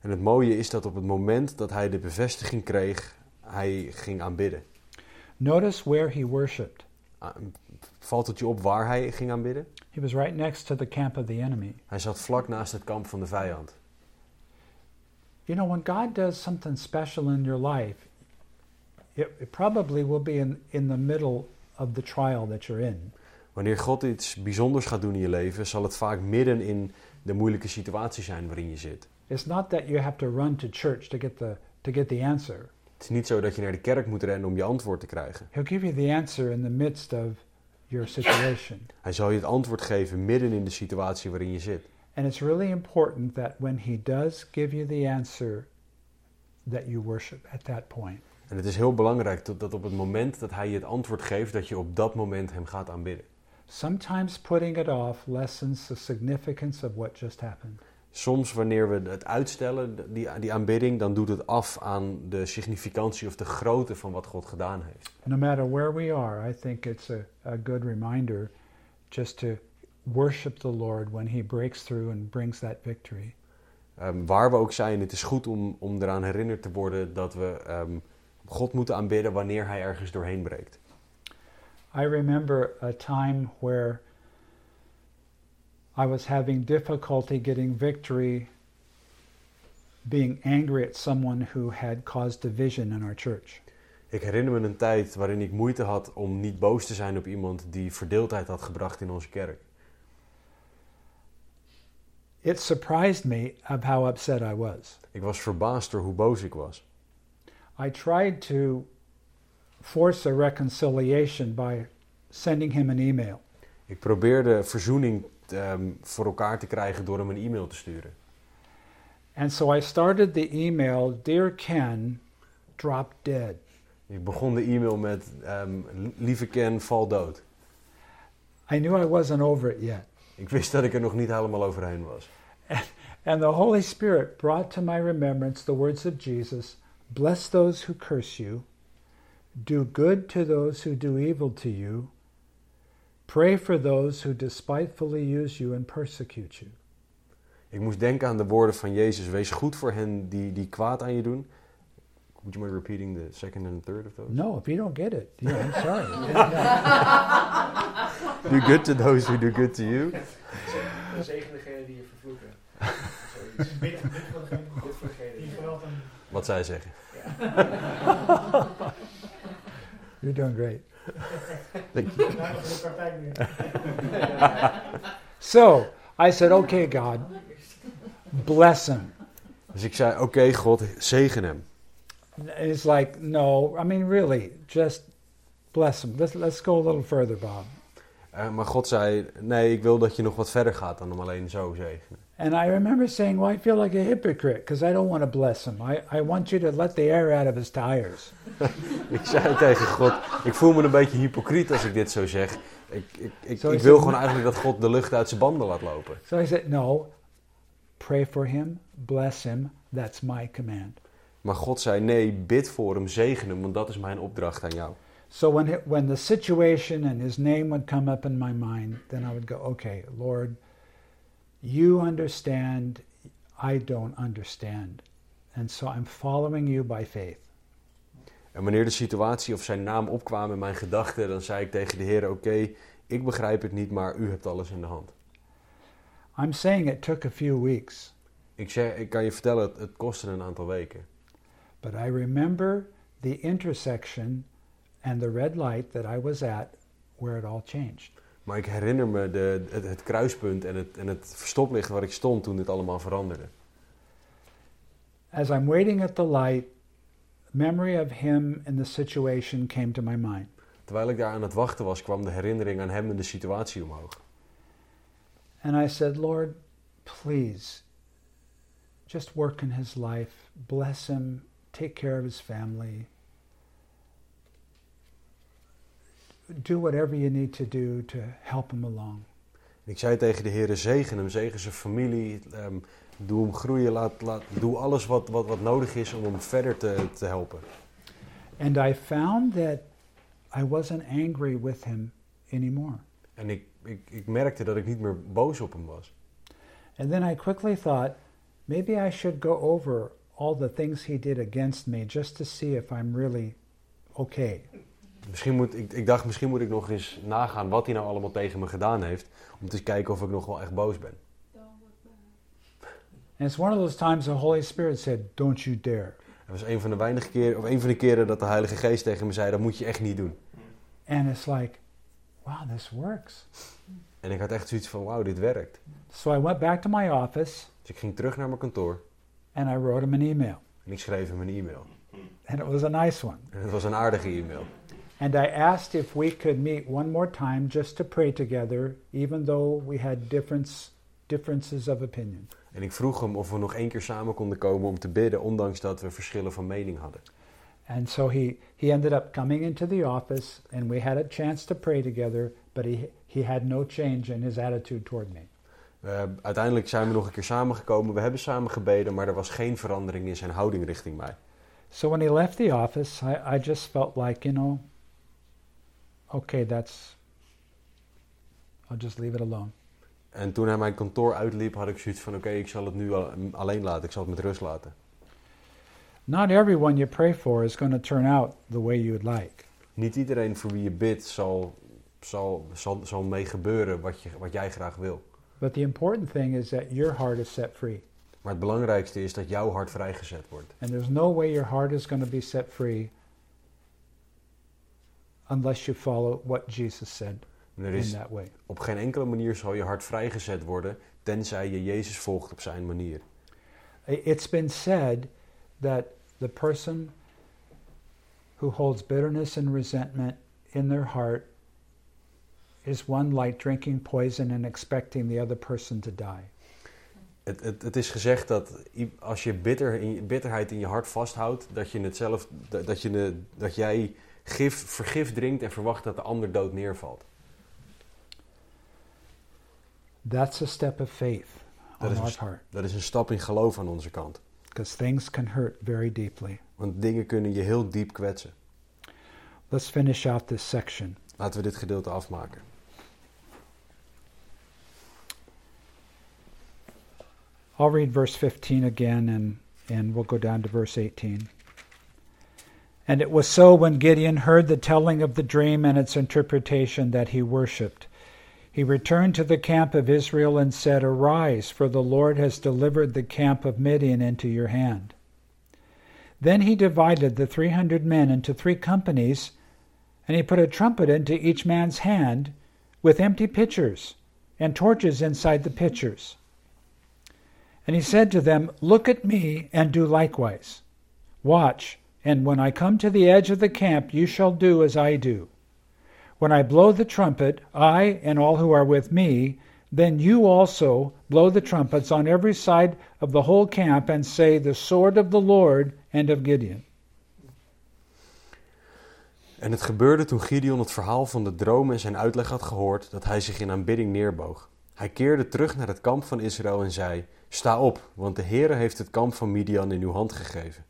[SPEAKER 2] En het mooie is dat op het moment dat hij de bevestiging kreeg, hij ging aanbidden.
[SPEAKER 1] Notice where he worshiped.
[SPEAKER 2] Ah, Valt het je op waar hij ging aanbidden?
[SPEAKER 1] He was right next to the camp of the enemy.
[SPEAKER 2] Hij zat vlak naast het kamp van de vijand.
[SPEAKER 1] You know, when God does something special in your life, it probably will be in, in the middle of the trial that you're in.
[SPEAKER 2] Wanneer God iets bijzonders gaat doen in je leven, zal het vaak midden in de moeilijke situatie zijn waarin je zit.
[SPEAKER 1] It's not that you have to run to church to get the, to get the answer.
[SPEAKER 2] Het is niet zo dat je naar de kerk moet rennen om je antwoord te krijgen.
[SPEAKER 1] He'll give you the answer in the midst of your situation.
[SPEAKER 2] Hij zal je het antwoord geven midden in de situatie waarin je zit.
[SPEAKER 1] And it's really important that when He does give you the answer, that you worship at that point.
[SPEAKER 2] En het is heel belangrijk dat, dat op het moment dat hij je het antwoord geeft, dat je op dat moment hem gaat aanbidden.
[SPEAKER 1] Sometimes putting it off lessens the significance of what just happened.
[SPEAKER 2] Soms wanneer we het uitstellen, die, die aanbidding, dan doet het af aan de significantie of de grootte van wat God gedaan heeft.
[SPEAKER 1] No matter where we are, I think it's a, a good reminder just to worship the Lord when He breaks through and brings that victory.
[SPEAKER 2] Ehm, waar we ook zijn, het is goed om, om eraan herinnerd te worden dat we ehm, God moeten aanbidden wanneer hij ergens doorheen breekt.
[SPEAKER 1] I remember a time where I was having difficulty getting victory, being angry at someone who had caused division in our church.
[SPEAKER 2] Ik herinner me een tijd waarin ik moeite had om niet boos te zijn op iemand die verdeeldheid had gebracht in onze kerk.
[SPEAKER 1] It surprised me of how upset I was.
[SPEAKER 2] Ik was verbaasd door hoe boos ik was.
[SPEAKER 1] I tried to force a reconciliation by sending him an email.
[SPEAKER 2] Ik probeerde verzoening ehm, voor elkaar te krijgen door hem een e-mail te sturen.
[SPEAKER 1] And so I started the email Dear Ken, drop dead.
[SPEAKER 2] Ik begon de e-mail met ehm, lieve Ken, val dood.
[SPEAKER 1] I knew I wasn't over it yet.
[SPEAKER 2] Ik wist dat ik er nog niet helemaal overheen was.
[SPEAKER 1] And the Holy Spirit brought to my remembrance the words of Jesus Bless those who curse you, do good to those who do evil to you, pray for those who despitefully use you and persecute you.
[SPEAKER 2] Ik moest denken aan de woorden van Jezus. Wees goed voor hen die, die kwaad aan je doen. Would you mind repeating the second and third of those?
[SPEAKER 1] No, if you don't get it, yeah, I'm sorry.
[SPEAKER 2] Do good to those who do good to you.
[SPEAKER 4] Zegen degene die je vervloeken. Zoiets. Bid bid voor degene bid voor degene die.
[SPEAKER 2] Wat zij zeggen.
[SPEAKER 1] You're doing great. So I said, Okay, God, bless him.
[SPEAKER 2] Dus ik zei, oké God, zegen hem.
[SPEAKER 1] And It's like, no, I mean, really, just bless him. Let's, let's go a little further, Bob.
[SPEAKER 2] Eh, maar God zei, nee, ik wil dat je nog wat verder gaat dan hem alleen zo zegenen.
[SPEAKER 1] And I remember saying, Well, I feel like a hypocrite because I don't want to bless him. I, I want you to let the air out of his tires.
[SPEAKER 2] Ik zei tegen God, ik voel me een beetje hypocriet als ik dit zo zeg. Ik, ik, ik,
[SPEAKER 1] Zo
[SPEAKER 2] ik wil
[SPEAKER 1] het-
[SPEAKER 2] gewoon eigenlijk dat God de lucht uit zijn banden laat lopen.
[SPEAKER 1] So I said, No, pray for him, bless him. That's my command.
[SPEAKER 2] Maar God zei, nee, bid voor hem, zegen hem, want dat is mijn opdracht aan jou.
[SPEAKER 1] So when, when the situation and his name would come up in my mind, then I would go, Okay, Lord, you understand, I don't understand. And so I'm following you by faith.
[SPEAKER 2] En wanneer de situatie of zijn naam opkwam in mijn gedachten, dan zei ik tegen de Heer, oké, ik begrijp het niet, maar u hebt alles in de hand.
[SPEAKER 1] I'm saying it took a few weeks,
[SPEAKER 2] Ik, zeg, ik kan je vertellen, het, het kostte een aantal weken.
[SPEAKER 1] but I remember the intersection and the red light that I was at where it all changed.
[SPEAKER 2] Maar ik herinner me de, het, het kruispunt en het, en het verstoplicht waar ik stond toen dit allemaal veranderde.
[SPEAKER 1] As I'm waiting at the light, memory of him and the situation came to my mind.
[SPEAKER 2] Terwijl ik daar aan het wachten was, kwam de herinnering aan hem en de situatie omhoog.
[SPEAKER 1] And I said, Lord, please, just work in his life, bless him, take care of his family. Do whatever you need to do to help him along.
[SPEAKER 2] Ik zei tegen de Heer, zegen hem, zegen zijn familie, ehm, doe hem groeien, laat, laat, doe alles wat, wat, wat nodig is om hem verder te, te helpen.
[SPEAKER 1] And I found that I wasn't angry with him anymore.
[SPEAKER 2] En ik, ik, ik merkte dat ik niet meer boos op hem was.
[SPEAKER 1] And then I quickly thought, maybe I should go over all the things he did against me just to see if I'm really okay.
[SPEAKER 2] Misschien moet, ik, ik dacht, misschien moet ik nog eens nagaan wat hij nou allemaal tegen me gedaan heeft. Om te kijken of ik nog wel echt boos ben.
[SPEAKER 1] And it's one of those times the Holy Spirit said, Don't you dare.
[SPEAKER 2] Het was een van de weinige keren, of een van de keren dat de Heilige Geest tegen me zei, dat moet je echt niet doen.
[SPEAKER 1] And it's like, wow, this works.
[SPEAKER 2] En ik had echt zoiets van, wauw, dit werkt.
[SPEAKER 1] So I went back to my office
[SPEAKER 2] Dus ik ging terug naar mijn kantoor
[SPEAKER 1] and I wrote him an email.
[SPEAKER 2] en ik schreef hem een e-mail.
[SPEAKER 1] And it was a nice one.
[SPEAKER 2] En het was een aardige e-mail.
[SPEAKER 1] And I asked if we could meet one more time just to pray together, even though we had difference, differences of opinion.
[SPEAKER 2] En ik vroeg hem of we nog één keer samen konden komen om te bidden, ondanks dat we verschillen van mening hadden.
[SPEAKER 1] And so he, he ended up coming into the office, and we had a chance to pray together, but he, he had no change in his attitude toward me.
[SPEAKER 2] Eh, uiteindelijk zijn we nog een keer samengekomen. We hebben samen gebeden, maar er was geen verandering in zijn houding richting mij.
[SPEAKER 1] So when he left the office, I, I just felt like, you know, okay, that's, I'll just leave it alone.
[SPEAKER 2] En toen hij mijn kantoor uitliep, had ik zoiets van: oké, ik zal het nu al- alleen laten. Ik zal het met rust laten.
[SPEAKER 1] Not everyone you pray for is going to turn out the way you would like.
[SPEAKER 2] Niet iedereen voor wie je bidt zal, zal, zal, zal mee gebeuren wat, je, wat jij graag wil.
[SPEAKER 1] But the important thing is that your heart is set free.
[SPEAKER 2] Maar het belangrijkste is dat jouw hart vrijgezet wordt.
[SPEAKER 1] And there's no way your heart is going to be set free unless you follow what Jesus said
[SPEAKER 2] er
[SPEAKER 1] in
[SPEAKER 2] is,
[SPEAKER 1] that way.
[SPEAKER 2] op geen enkele manier zal je hart vrijgezet worden, tenzij je Jezus volgt op zijn manier.
[SPEAKER 1] It's been said that the person who holds bitterness and resentment in their heart is one like drinking poison and expecting the other person to die.
[SPEAKER 2] Het, het, het is gezegd dat als je bitter in, bitterheid in je hart vasthoudt, dat, je het zelf, dat, je dat jij gif, vergif drinkt en verwacht dat de ander dood neervalt.
[SPEAKER 1] That's a step of faith on
[SPEAKER 2] is
[SPEAKER 1] our part
[SPEAKER 2] Dat is een stap in geloof aan onze kant.
[SPEAKER 1] because things can hurt very deeply.
[SPEAKER 2] Want dingen kunnen je heel diep kwetsen.
[SPEAKER 1] Let's finish out this section.
[SPEAKER 2] Laten we dit gedeelte afmaken.
[SPEAKER 1] I'll read verse 15 again and, and we'll go down to verse 18. And it was so when Gideon heard the telling of the dream and its interpretation that he worshipped. He returned to the camp of Israel and said, Arise, for the Lord has delivered the camp of Midian into your hand. Then he divided the three hundred men into three companies, and he put a trumpet into each man's hand with empty pitchers and torches inside the pitchers. And he said to them, Look at me and do likewise. Watch, and when I come to the edge of the camp, you shall do as I do. When I blow the trumpet, I and all who are with me, then you also blow the trumpets on every side of the whole camp and say, The sword of the Lord and of Gideon.
[SPEAKER 2] En het gebeurde toen Gideon het verhaal van de droom en zijn uitleg had gehoord, dat hij zich in aanbidding neerboog. Hij keerde terug naar het kamp van Israël en zei: Sta op, want de Heere heeft het kamp van Midian in uw hand gegeven.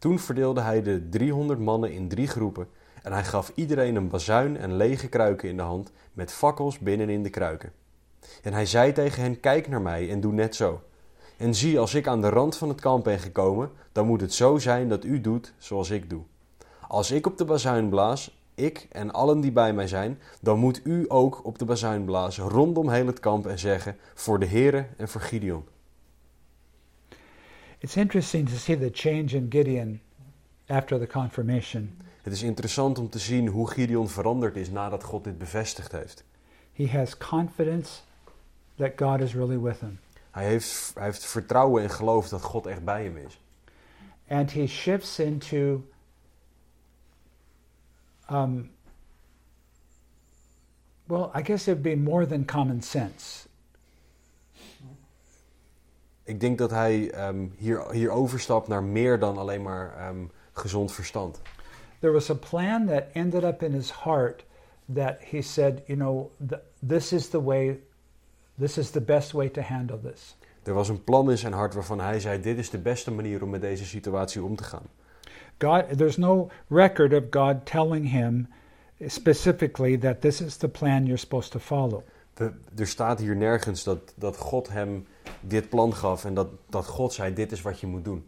[SPEAKER 2] Toen verdeelde hij de 300 mannen in drie groepen en hij gaf iedereen een bazuin en lege kruiken in de hand met fakkels binnenin de kruiken. En hij zei tegen hen: Kijk naar mij en doe net zo. En zie, als ik aan de rand van het kamp ben gekomen, dan moet het zo zijn dat u doet zoals ik doe. Als ik op de bazuin blaas, ik en allen die bij mij zijn, dan moet u ook op de bazuin blazen rondom heel het kamp en zeggen: Voor de Heere en voor Gideon.
[SPEAKER 1] It's interesting to see the change in Gideon after the confirmation.
[SPEAKER 2] Het is interessant om te zien hoe Gideon veranderd is nadat God dit bevestigd heeft.
[SPEAKER 1] He has confidence that God is really with him.
[SPEAKER 2] Hij heeft, hij heeft vertrouwen en geloof dat God echt bij hem is.
[SPEAKER 1] and he shifts into um, well i guess it'd be more than common sense
[SPEAKER 2] Ik denk dat hij ehm, hier, hier overstapt naar meer dan alleen maar ehm, gezond verstand.
[SPEAKER 1] there was a plan that ended up in his heart that he said you know th- this is the way this is the best way to handle this
[SPEAKER 2] Er was een plan in zijn hart waarvan hij zei: Dit is de beste manier om met deze situatie om te gaan.
[SPEAKER 1] god there's no record of god telling him specifically that this is the plan you're supposed to follow
[SPEAKER 2] We- er staat hier nergens dat, dat God hem dit plan gaf en dat, dat God zei: Dit is wat je moet doen.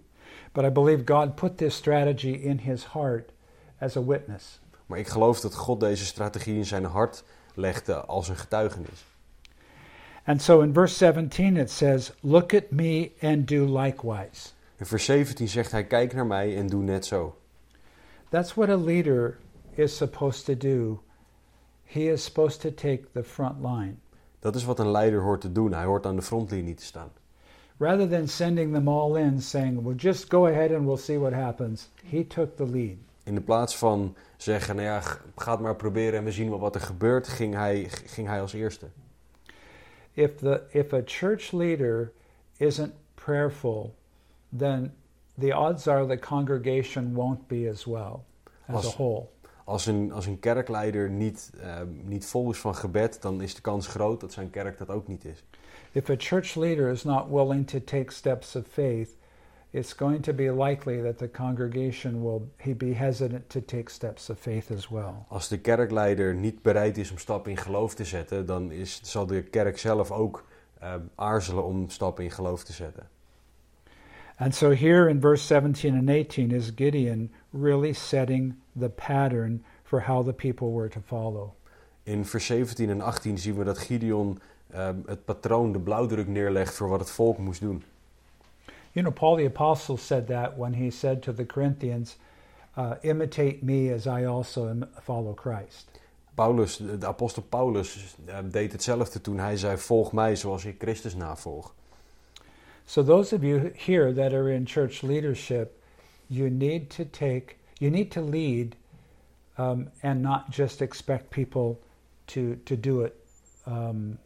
[SPEAKER 1] but i believe god put this strategy in his heart as a witness
[SPEAKER 2] Maar ik geloof dat God deze strategie in zijn hart legde als een getuigenis.
[SPEAKER 1] And so in verse 17 it says, Look at me and do likewise.
[SPEAKER 2] In vers 17 zegt hij: Kijk naar mij en doe net zo.
[SPEAKER 1] That's what a leader is supposed to do. He is supposed to take the front line.
[SPEAKER 2] Dat is wat een leider hoort te doen. Hij hoort aan de frontlinie te staan.
[SPEAKER 1] Rather than sending them all in saying, Well, just go ahead and we'll see what happens, he took the lead.
[SPEAKER 2] In de plaats van zeggen, nou ja, ga het maar proberen en we zien wel wat er gebeurt, ging hij, ging hij als eerste.
[SPEAKER 1] If the if a church leader isn't prayerful, then the odds are the congregation won't be as well as
[SPEAKER 2] Als-
[SPEAKER 1] a whole.
[SPEAKER 2] Als een, als een kerkleider niet, eh, niet vol is van gebed, dan is de kans groot dat zijn kerk dat ook niet is.
[SPEAKER 1] If a church leader is not willing to take steps of faith, it's going to be likely that the congregation will he be hesitant to take steps of faith as well.
[SPEAKER 2] Als de kerkleider niet bereid is om stappen in geloof te zetten, dan is, zal de kerk zelf ook eh, aarzelen om stappen in geloof te zetten.
[SPEAKER 1] And so here in verse 17 and 18 is Gideon really setting the pattern for how the people were to follow.
[SPEAKER 2] In vers 17 en 18 zien we dat Gideon eh, het patroon, de blauwdruk neerlegt voor wat het volk moest doen.
[SPEAKER 1] You know, Paul the Apostle said that when he said to the Corinthians, uh, Imitate me as I also follow Christ.
[SPEAKER 2] Paulus, de de apostel Paulus eh, deed hetzelfde toen hij zei: Volg mij zoals ik Christus navolg.
[SPEAKER 1] So, those of you here that are in church leadership, you need to take, you need to lead um, and not just expect people to, to do it um,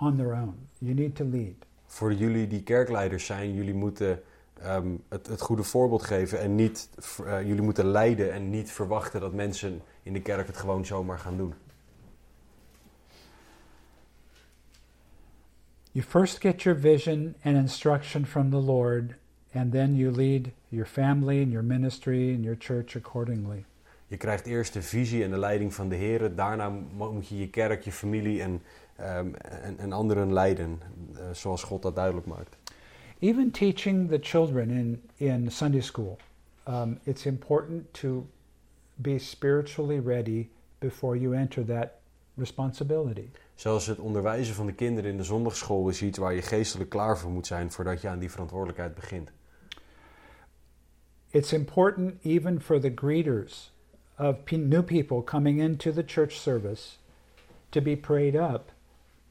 [SPEAKER 1] on their own. You need to lead.
[SPEAKER 2] Voor jullie die kerkleiders zijn, jullie moeten ehm, het, het goede voorbeeld geven en niet, eh, jullie moeten leiden en niet verwachten dat mensen in de kerk het gewoon zomaar gaan doen.
[SPEAKER 1] You first get your vision and instruction from the Lord, and then you lead your family and your ministry and your church accordingly.
[SPEAKER 2] Je krijgt eerst de visie en de leiding van de Heer. Daarna mo- moet je je kerk, je familie en, en, en anderen leiden, eh, zoals God dat duidelijk maakt.
[SPEAKER 1] Even teaching the children in, in Sunday school, um, it's important to be spiritually ready before you enter that responsibility.
[SPEAKER 2] Zelfs het onderwijzen van de kinderen in de zondagschool is iets waar je geestelijk klaar voor moet zijn voordat je aan die verantwoordelijkheid begint.
[SPEAKER 1] It's important even for the greeters of pe- new people coming into the church service to be prayed up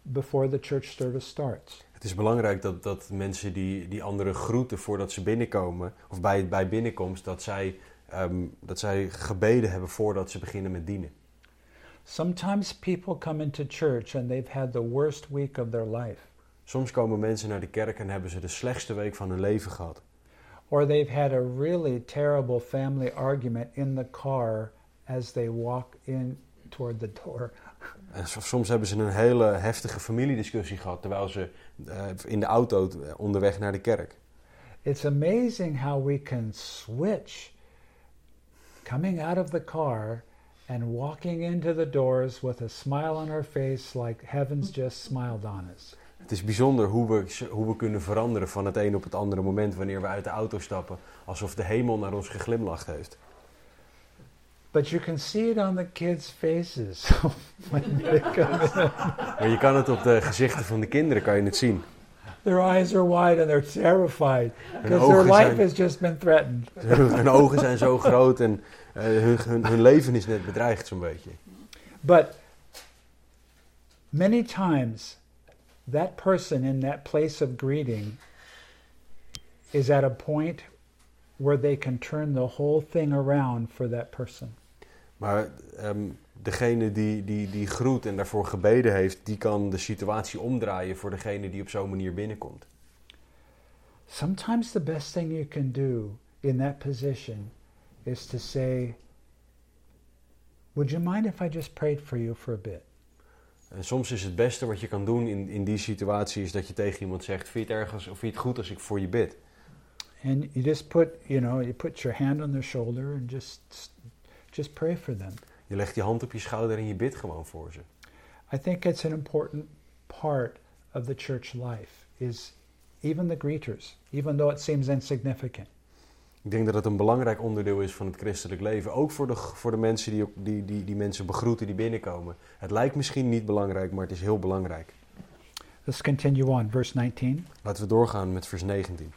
[SPEAKER 1] before the church service starts.
[SPEAKER 2] Het is belangrijk dat, dat mensen die, die anderen groeten voordat ze binnenkomen, of bij, bij binnenkomst, dat zij, ehm, dat zij gebeden hebben voordat ze beginnen met dienen.
[SPEAKER 1] Sometimes people come into church and they've had the worst week of their life,
[SPEAKER 2] Soms komen mensen naar de kerk en hebben ze de slechtste week van hun leven gehad.
[SPEAKER 1] Or they've had a really terrible family argument in the car as they walk in toward the door.
[SPEAKER 2] En so- soms hebben ze een hele heftige familiediscussie gehad terwijl ze eh, in de auto eh, onderweg naar de kerk.
[SPEAKER 1] It's amazing how we can switch coming out of the car and walking into the doors with a smile on our face like heaven's just smiled on us.
[SPEAKER 2] Het is bijzonder hoe we, hoe we kunnen veranderen van het een op het andere moment wanneer we uit de auto stappen, alsof de hemel naar ons geglimlacht heeft.
[SPEAKER 1] But you can see it on the kids' faces.
[SPEAKER 2] Maar je kan het op de gezichten van de kinderen kan je het zien.
[SPEAKER 1] Their eyes are wide and they're terrified
[SPEAKER 2] Hun
[SPEAKER 1] because their
[SPEAKER 2] ogen
[SPEAKER 1] life
[SPEAKER 2] zijn,
[SPEAKER 1] has just been threatened.
[SPEAKER 2] hun, ogen zijn zo groot en eh, hun, hun, hun leven is net bedreigd zo'n beetje.
[SPEAKER 1] But many times, that person in that place of greeting is at a point where they can turn the whole thing around for that person.
[SPEAKER 2] Maar ehm, degene die, die, die groet en daarvoor gebeden heeft, die kan de situatie omdraaien voor degene die op zo'n manier binnenkomt.
[SPEAKER 1] Sometimes the best thing you can do in that position is to say, Would you mind if I just prayed for you for a bit?
[SPEAKER 2] En soms is het beste wat je kan doen in, in die situatie, is dat je tegen iemand zegt, vind je het ergens of vind je het goed als ik voor je bid?
[SPEAKER 1] And you just put, you know, you put your hand on their shoulder and just just pray for them.
[SPEAKER 2] Je legt je hand op je schouder en je bidt gewoon voor ze.
[SPEAKER 1] I think it's an important part of the church life is even the greeters, even though it seems insignificant.
[SPEAKER 2] Ik denk dat het een belangrijk onderdeel is van het christelijk leven. Ook voor de, voor de mensen die, die, die, die mensen begroeten die binnenkomen. Het lijkt misschien niet belangrijk, maar het is heel belangrijk.
[SPEAKER 1] Let's continue on, verse 19.
[SPEAKER 2] Laten we doorgaan met vers 19.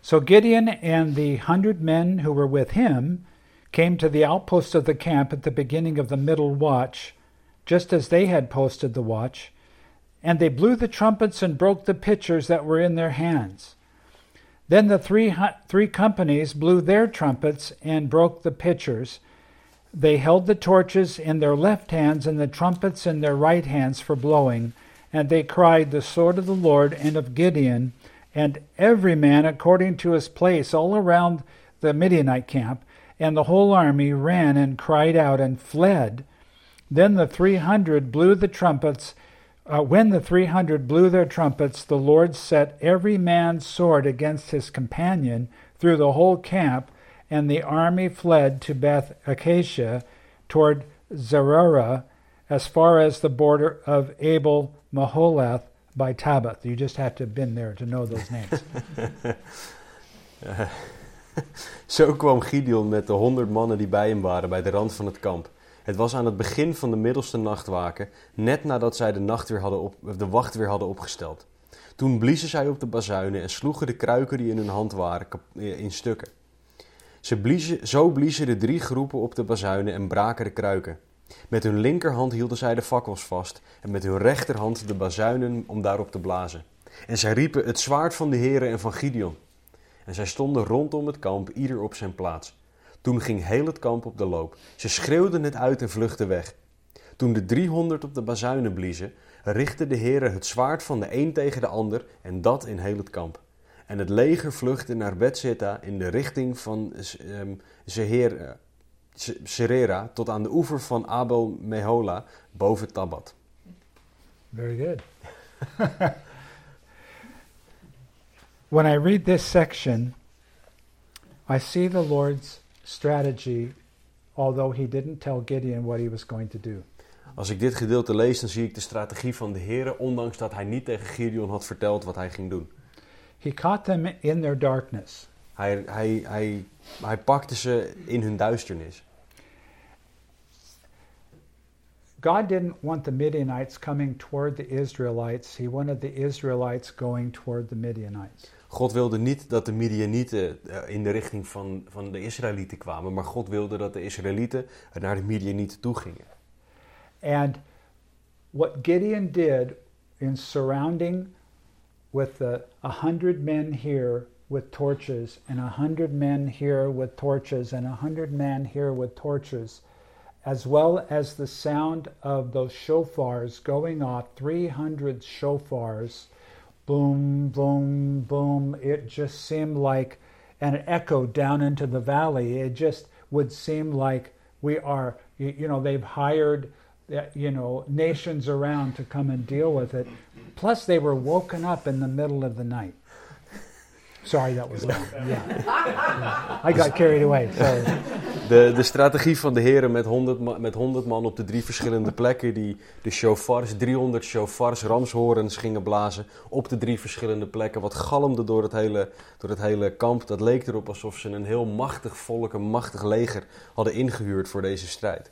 [SPEAKER 1] So Gideon and the hundred men who were with him came to the outpost of the camp at the beginning of the middle watch, just as they had posted the watch, and they blew the trumpets and broke the pitchers that were in their hands. Then the three, three companies blew their trumpets and broke the pitchers. They held the torches in their left hands and the trumpets in their right hands for blowing. And they cried, The sword of the Lord and of Gideon, and every man according to his place all around the Midianite camp. And the whole army ran and cried out and fled. Then the three hundred blew the trumpets. Uh, when the three hundred blew their trumpets, the Lord set every man's sword against his companion through the whole camp, and the army fled to Beth Acacia toward Zererah, as far as the border of Abel Maholath by Tabbath. You just have to have been there to know those names.
[SPEAKER 2] Zo kwam Gideon met de honderd mannen die bij hem waren bij de rand van het kamp. Het was aan het begin van de middelste nachtwaken, net nadat zij de, nacht weer hadden op, de wacht weer hadden opgesteld. Toen bliezen zij op de bazuinen en sloegen de kruiken die in hun hand waren eh, in stukken. Ze bliezen, zo bliezen de drie groepen op de bazuinen en braken de kruiken. Met hun linkerhand hielden zij de fakkels vast en met hun rechterhand de bazuinen om daarop te blazen. En zij riepen het zwaard van de heren en van Gideon. En zij stonden rondom het kamp, ieder op zijn plaats. Toen ging heel het kamp op de loop. Ze schreeuwden het uit en vluchtten weg. Toen de driehonderd op de bazuinen bliezen, richtte de heren het zwaard van de een tegen de ander en dat in heel het kamp. En het leger vluchtte naar Betsitta in de richting van Zeher, eh, Se- Serera tot aan de oever van Abel Mehola boven Tabbat.
[SPEAKER 1] Very good. when I read this section, I see the Lord's strategy, although he didn't tell Gideon what he was going to do.
[SPEAKER 2] Als ik dit gedeelte lees, dan zie ik de strategie van de heren, ondanks dat hij niet tegen Gideon had verteld wat hij ging doen.
[SPEAKER 1] He caught them in their darkness.
[SPEAKER 2] Hij, hij, hij, hij pakte ze in hun duisternis.
[SPEAKER 1] God didn't want the Midianites coming toward the Israelites. He wanted the Israelites going toward the Midianites.
[SPEAKER 2] God wilde niet dat de Midianieten eh, in de richting van, van de Israëlieten kwamen, maar God wilde dat de Israëlieten naar de Midianieten toe gingen.
[SPEAKER 1] And what Gideon did in surrounding with the a hundred men here with torches and a hundred men here with torches and a hundred men here with torches, as well as the sound of those shofars going off, 300 shofars, boom, boom, boom. It just seemed like an echo down into the valley. It just would seem like we are, you, know, they've hired, uh, you know, nations around to come and deal with it. Plus, they were woken up in the middle of the night. Sorry, that was. Yeah. I got carried away. Sorry.
[SPEAKER 2] De, de strategie van de heren met 100, ma- met 100 man op de drie verschillende plekken, die de shofars, 300 shofars, ramshorens gingen blazen op de drie verschillende plekken, wat galmde door het, hele, door het hele kamp. Dat leek erop alsof ze een heel machtig volk, een machtig leger hadden ingehuurd voor deze strijd.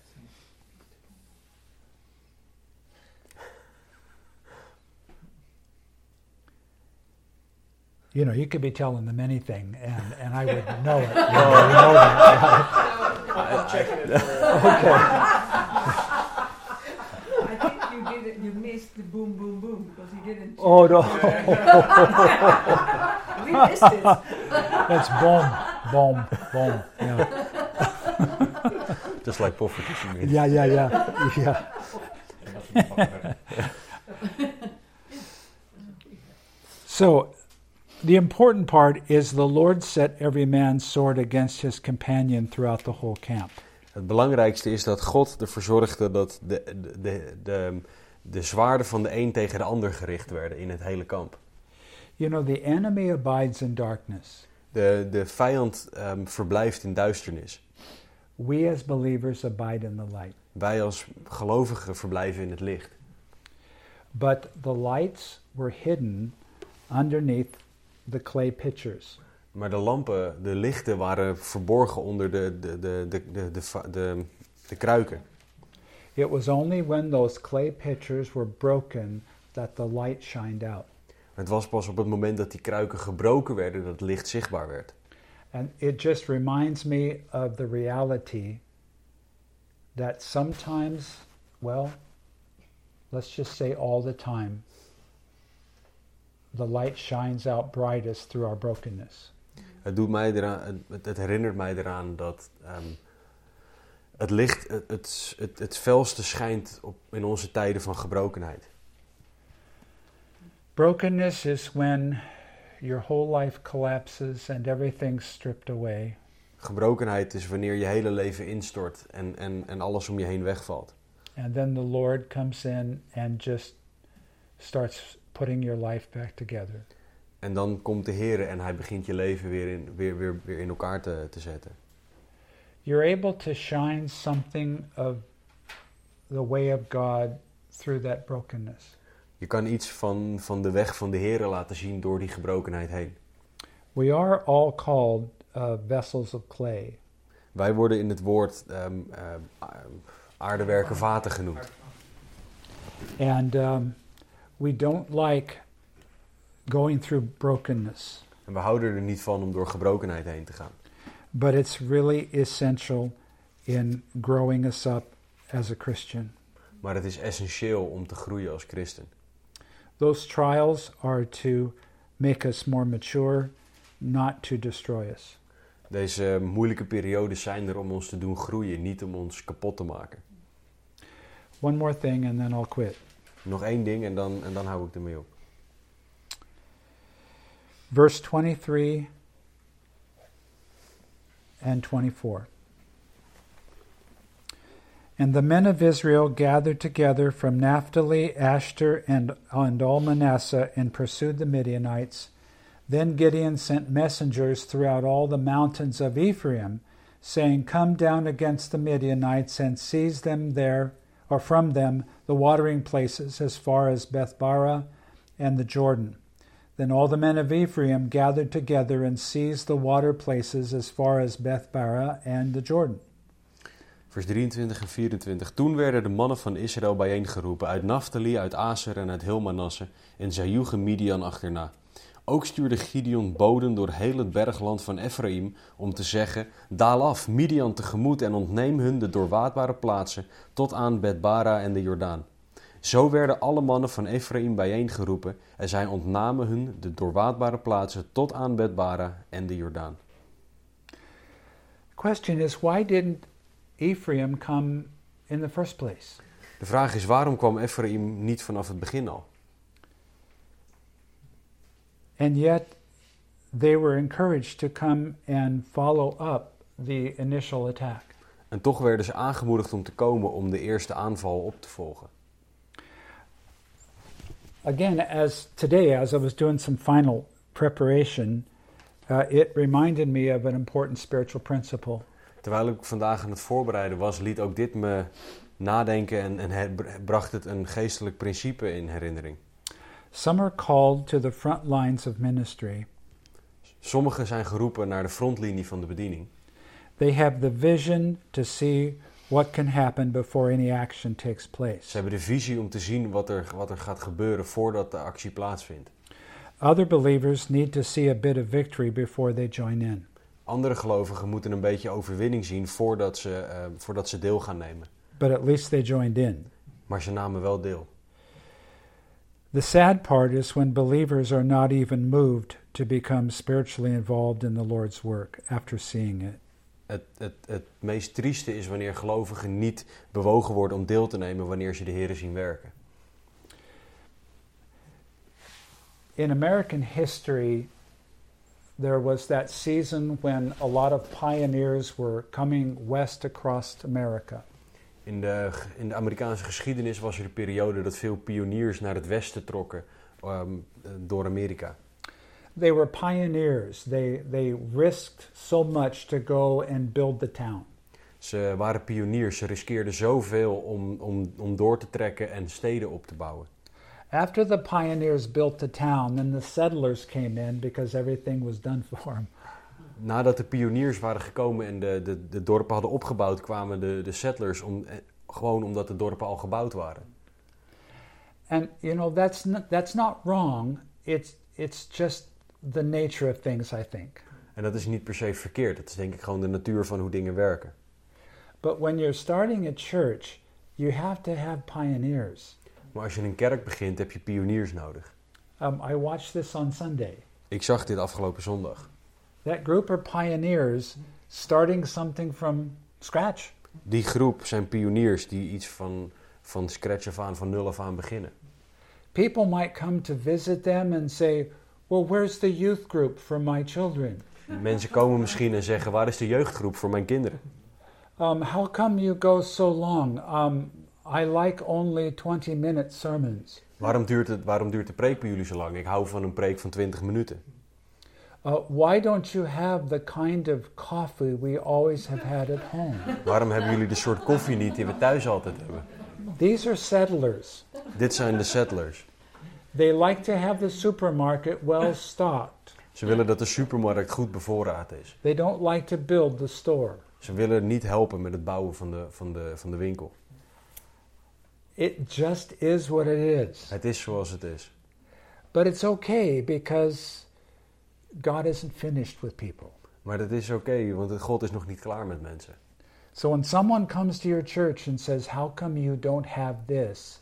[SPEAKER 1] You know, you could be telling them anything, and, and I would know it. You know, you know that.
[SPEAKER 4] I'm checking it
[SPEAKER 1] Okay.
[SPEAKER 3] I think you did it, you missed the boom boom boom because you didn't.
[SPEAKER 1] Oh no,
[SPEAKER 3] We missed it.
[SPEAKER 1] that's boom, boom, boom. Yeah,
[SPEAKER 2] Just like poverty. you mean.
[SPEAKER 1] yeah, yeah, yeah, yeah. So, the important part is the Lord set every man's sword against his companion throughout the whole camp.
[SPEAKER 2] Het belangrijkste is dat God ervoor zorgde dat de, de, de, de, de zwaarden van de een tegen de ander gericht werden in het hele kamp.
[SPEAKER 1] You know, the enemy abides in darkness.
[SPEAKER 2] De, de vijand ehm, verblijft in duisternis.
[SPEAKER 1] We as believers abide in the light.
[SPEAKER 2] Wij als gelovigen verblijven in het licht.
[SPEAKER 1] But the lights were hidden underneath the clay pitchers.
[SPEAKER 2] Maar de lampen, de lichten waren verborgen onder de, de, de, de, de, de, de, de kruiken.
[SPEAKER 1] It was only when those clay pitchers were broken that the light shined out.
[SPEAKER 2] Het was pas op het moment dat die kruiken gebroken werden dat het licht zichtbaar werd.
[SPEAKER 1] And it just reminds me of the reality that sometimes, well, let's just say all the time, the light shines out brightest through our brokenness.
[SPEAKER 2] Het, doet mij eraan, het, het herinnert mij eraan dat ehm, het licht het, het, het, het felste schijnt op, in onze tijden van gebrokenheid.
[SPEAKER 1] Brokenness is when your whole life collapses and everything's stripped away.
[SPEAKER 2] Gebrokenheid is wanneer je hele leven instort en, en, en alles om je heen wegvalt.
[SPEAKER 1] And then the Lord comes in and just starts putting your life back together.
[SPEAKER 2] En dan komt de Heer en hij begint je leven weer in, weer, weer, weer in elkaar te, te zetten.
[SPEAKER 1] You're able to shine something of the way of God through that brokenness.
[SPEAKER 2] Je kan iets van, van de weg van de Heer laten zien door die gebrokenheid heen.
[SPEAKER 1] We are all called uh, vessels of clay.
[SPEAKER 2] Wij worden in het woord ehm ehm, aardewerken vaten genoemd.
[SPEAKER 1] And um, we don't like going through brokenness,
[SPEAKER 2] En we houden er niet van om door gebrokenheid heen te gaan.
[SPEAKER 1] but it's really essential in growing us up as a Christian.
[SPEAKER 2] Maar het is essentieel om te groeien als christen.
[SPEAKER 1] Those trials are to make us more mature, not to destroy us.
[SPEAKER 2] Deze moeilijke periodes zijn er om ons te doen groeien, niet om ons kapot te maken.
[SPEAKER 1] One more thing and then I'll quit.
[SPEAKER 2] Nog één ding en dan, en dan hou ik ermee op.
[SPEAKER 1] Verse 23 and 24. And the men of Israel gathered together from Naphtali, Asher, and, and all Manasseh and pursued the Midianites. Then Gideon sent messengers throughout all the mountains of Ephraim, saying, Come down against the Midianites and seize them there, or from them, the watering places as far as Bethbara and the Jordan. Then all the men of Ephraim gathered together and seized the water places as far as Bethbara and the Jordan.
[SPEAKER 2] Vers 23 en 24. Toen werden de mannen van Israël bijeengeroepen uit Naphtali, uit Aser en uit heel Manasse en zij Midian achterna. Ook stuurde Gideon boden door heel het bergland van Ephraim om te zeggen: Daal af, Midian tegemoet en ontneem hun de doorwaadbare plaatsen tot aan Betbara en de Jordaan. Zo werden alle mannen van Ephraim bijeengeroepen en zij ontnamen hun de doorwaadbare plaatsen tot aan Betbara en de Jordaan.
[SPEAKER 1] The question is why didn't Ephraim come in the first place?
[SPEAKER 2] De vraag is: waarom kwam Ephraim niet vanaf het begin al?
[SPEAKER 1] And yet they were encouraged to come and follow up the initial attack.
[SPEAKER 2] En toch werden ze aangemoedigd om te komen om de eerste aanval op te volgen.
[SPEAKER 1] Again, as today, as I was doing some final preparation, uh, it reminded me of an important spiritual principle.
[SPEAKER 2] Terwijl ik vandaag aan het voorbereiden was, liet ook dit me nadenken en, en bracht het een geestelijk principe in herinnering.
[SPEAKER 1] Some are called to the front lines of ministry.
[SPEAKER 2] Sommigen zijn geroepen naar de frontlinie van de bediening.
[SPEAKER 1] They have the vision to see what can happen before any action takes
[SPEAKER 2] Ze
[SPEAKER 1] place.
[SPEAKER 2] hebben de visie om te zien wat er, wat er gaat gebeuren voordat de actie plaatsvindt.
[SPEAKER 1] Other believers need to see a bit of victory before they join in.
[SPEAKER 2] Andere gelovigen moeten een beetje overwinning zien voordat ze, eh, voordat ze deel gaan nemen.
[SPEAKER 1] But at least they joined in.
[SPEAKER 2] Maar ze namen wel deel.
[SPEAKER 1] The sad part is when believers are not even moved to become spiritually involved in the Lord's work after seeing it.
[SPEAKER 2] Het, het, het meest trieste is wanneer gelovigen niet bewogen worden om deel te nemen wanneer ze de Heer zien werken.
[SPEAKER 1] In American history, there was that season when a lot of pioneers were coming west across America.
[SPEAKER 2] In de, in de Amerikaanse geschiedenis was er een periode dat veel pioniers naar het westen trokken ehm, door Amerika.
[SPEAKER 1] They were pioneers. They, they risked so much to go and build the town.
[SPEAKER 2] Ze waren pioniers, ze riskeerden zoveel om, om, om door te trekken en steden op te bouwen.
[SPEAKER 1] After the pioneers built the town, then the settlers came in because everything was done for them.
[SPEAKER 2] Nadat de pioniers waren gekomen en de, de, de dorpen hadden opgebouwd, kwamen de, de settlers om, eh, gewoon omdat de dorpen al gebouwd waren.
[SPEAKER 1] And you know that's not, that's not wrong. It's it's just the nature of things, I think.
[SPEAKER 2] En dat is niet per se verkeerd, dat is denk ik gewoon de natuur van hoe dingen werken.
[SPEAKER 1] But when you're starting a church, you have to have pioneers.
[SPEAKER 2] Maar als je een kerk begint, heb je pioniers nodig.
[SPEAKER 1] Um, I watched this on Sunday.
[SPEAKER 2] Ik zag dit afgelopen zondag.
[SPEAKER 1] That group are pioneers starting something from scratch.
[SPEAKER 2] Die groep zijn pioniers die iets van, van scratch af aan, van nul af aan beginnen.
[SPEAKER 1] People might come to visit them and say, Well, where's the youth group for my children?
[SPEAKER 2] Mensen komen misschien en zeggen, waar is de jeugdgroep voor mijn kinderen?
[SPEAKER 1] Um, how come you go so long? Um, I like only 20 minute sermons.
[SPEAKER 2] Waarom duurt, het, waarom duurt de preek bij jullie zo lang? Ik hou van een preek van 20 minuten.
[SPEAKER 1] Uh, why don't you have the kind of coffee we always have had at home?
[SPEAKER 2] Waarom hebben jullie de soort koffie niet die we thuis altijd hebben?
[SPEAKER 1] These are settlers.
[SPEAKER 2] Dit zijn de settlers.
[SPEAKER 1] They like to have the supermarket well stocked.
[SPEAKER 2] Ze willen dat de supermarkt goed bevoorraad is.
[SPEAKER 1] They don't like to build the store.
[SPEAKER 2] Ze willen niet helpen met het bouwen van de, van de, van de winkel.
[SPEAKER 1] It just is what it is.
[SPEAKER 2] Het is zoals het is.
[SPEAKER 1] But it's okay because God isn't finished with people.
[SPEAKER 2] Maar dat is oké, want God is nog niet klaar met mensen.
[SPEAKER 1] So when someone comes to your church and says, How come you don't have this?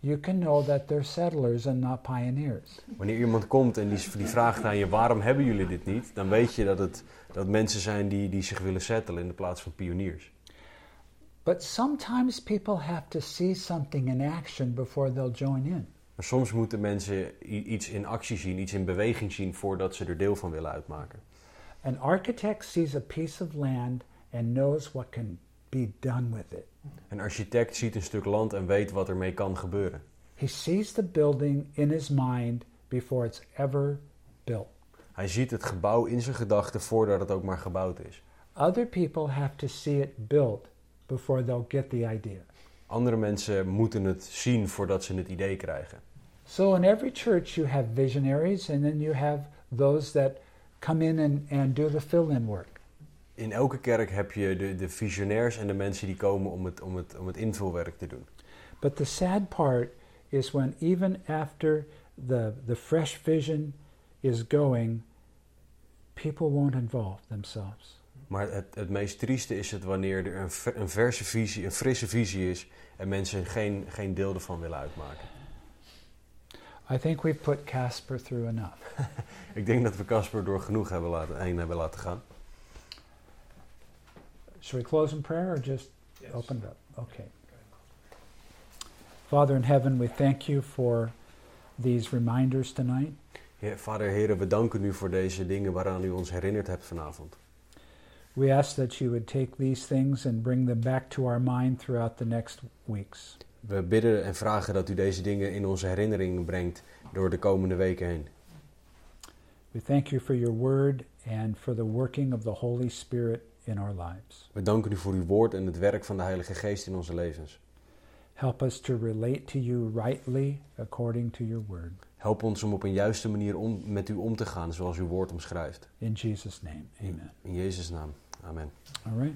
[SPEAKER 1] You can know that they're settlers and not pioneers.
[SPEAKER 2] Wanneer iemand komt en die, die vraagt aan je waarom hebben jullie dit niet, dan weet je dat het dat mensen zijn die, die zich willen settelen in de plaats van pioniers.
[SPEAKER 1] But sometimes people have to see something in action before they'll join in.
[SPEAKER 2] Maar soms moeten mensen iets in actie zien, iets in beweging zien voordat ze er deel van willen uitmaken.
[SPEAKER 1] An architect sees a piece of land and knows what can be done with it.
[SPEAKER 2] Een architect ziet een stuk land en weet wat ermee kan gebeuren.
[SPEAKER 1] He sees the building in his mind before it's ever built.
[SPEAKER 2] Hij ziet het gebouw in zijn gedachten voordat het ook maar gebouwd is.
[SPEAKER 1] Other people have to see it built before they'll get the idea.
[SPEAKER 2] Andere mensen moeten het zien voordat ze het idee krijgen.
[SPEAKER 1] So in every church you have visionaries and then you have those that come in and, and do the fill-in work.
[SPEAKER 2] In elke kerk heb je de, de visionairs en de mensen die komen om het, om, het, om het invulwerk te doen.
[SPEAKER 1] But the sad part is when even after the the fresh vision is going, people won't involve themselves.
[SPEAKER 2] Maar het, het meest trieste is het wanneer er een, een verse visie, een frisse visie is en mensen geen, geen deel ervan willen uitmaken.
[SPEAKER 1] I think we've put Casper through enough.
[SPEAKER 2] Ik denk dat we Casper door genoeg hebben laten, heen hebben laten gaan.
[SPEAKER 1] Should we close in prayer or just open it up? Okay. Father in heaven, we thank you for these reminders tonight.
[SPEAKER 2] Heer, Vader, heren, we danken u voor deze dingen waaraan u ons herinnerd hebt vanavond.
[SPEAKER 1] We ask that you would take these things and bring them back to our mind throughout the next weeks.
[SPEAKER 2] We bidden en vragen dat u deze dingen in onze herinnering brengt door de komende weken heen.
[SPEAKER 1] We thank you for your word and for the working of the Holy Spirit in our lives.
[SPEAKER 2] We danken u voor uw woord en het werk van de Heilige Geest in onze levens.
[SPEAKER 1] Help us to relate to you rightly according to your word.
[SPEAKER 2] Help ons om op een juiste manier om, met u om te gaan zoals uw woord omschrijft.
[SPEAKER 1] In Jesus' name, amen.
[SPEAKER 2] In Jezus' naam. Amen.
[SPEAKER 1] All right.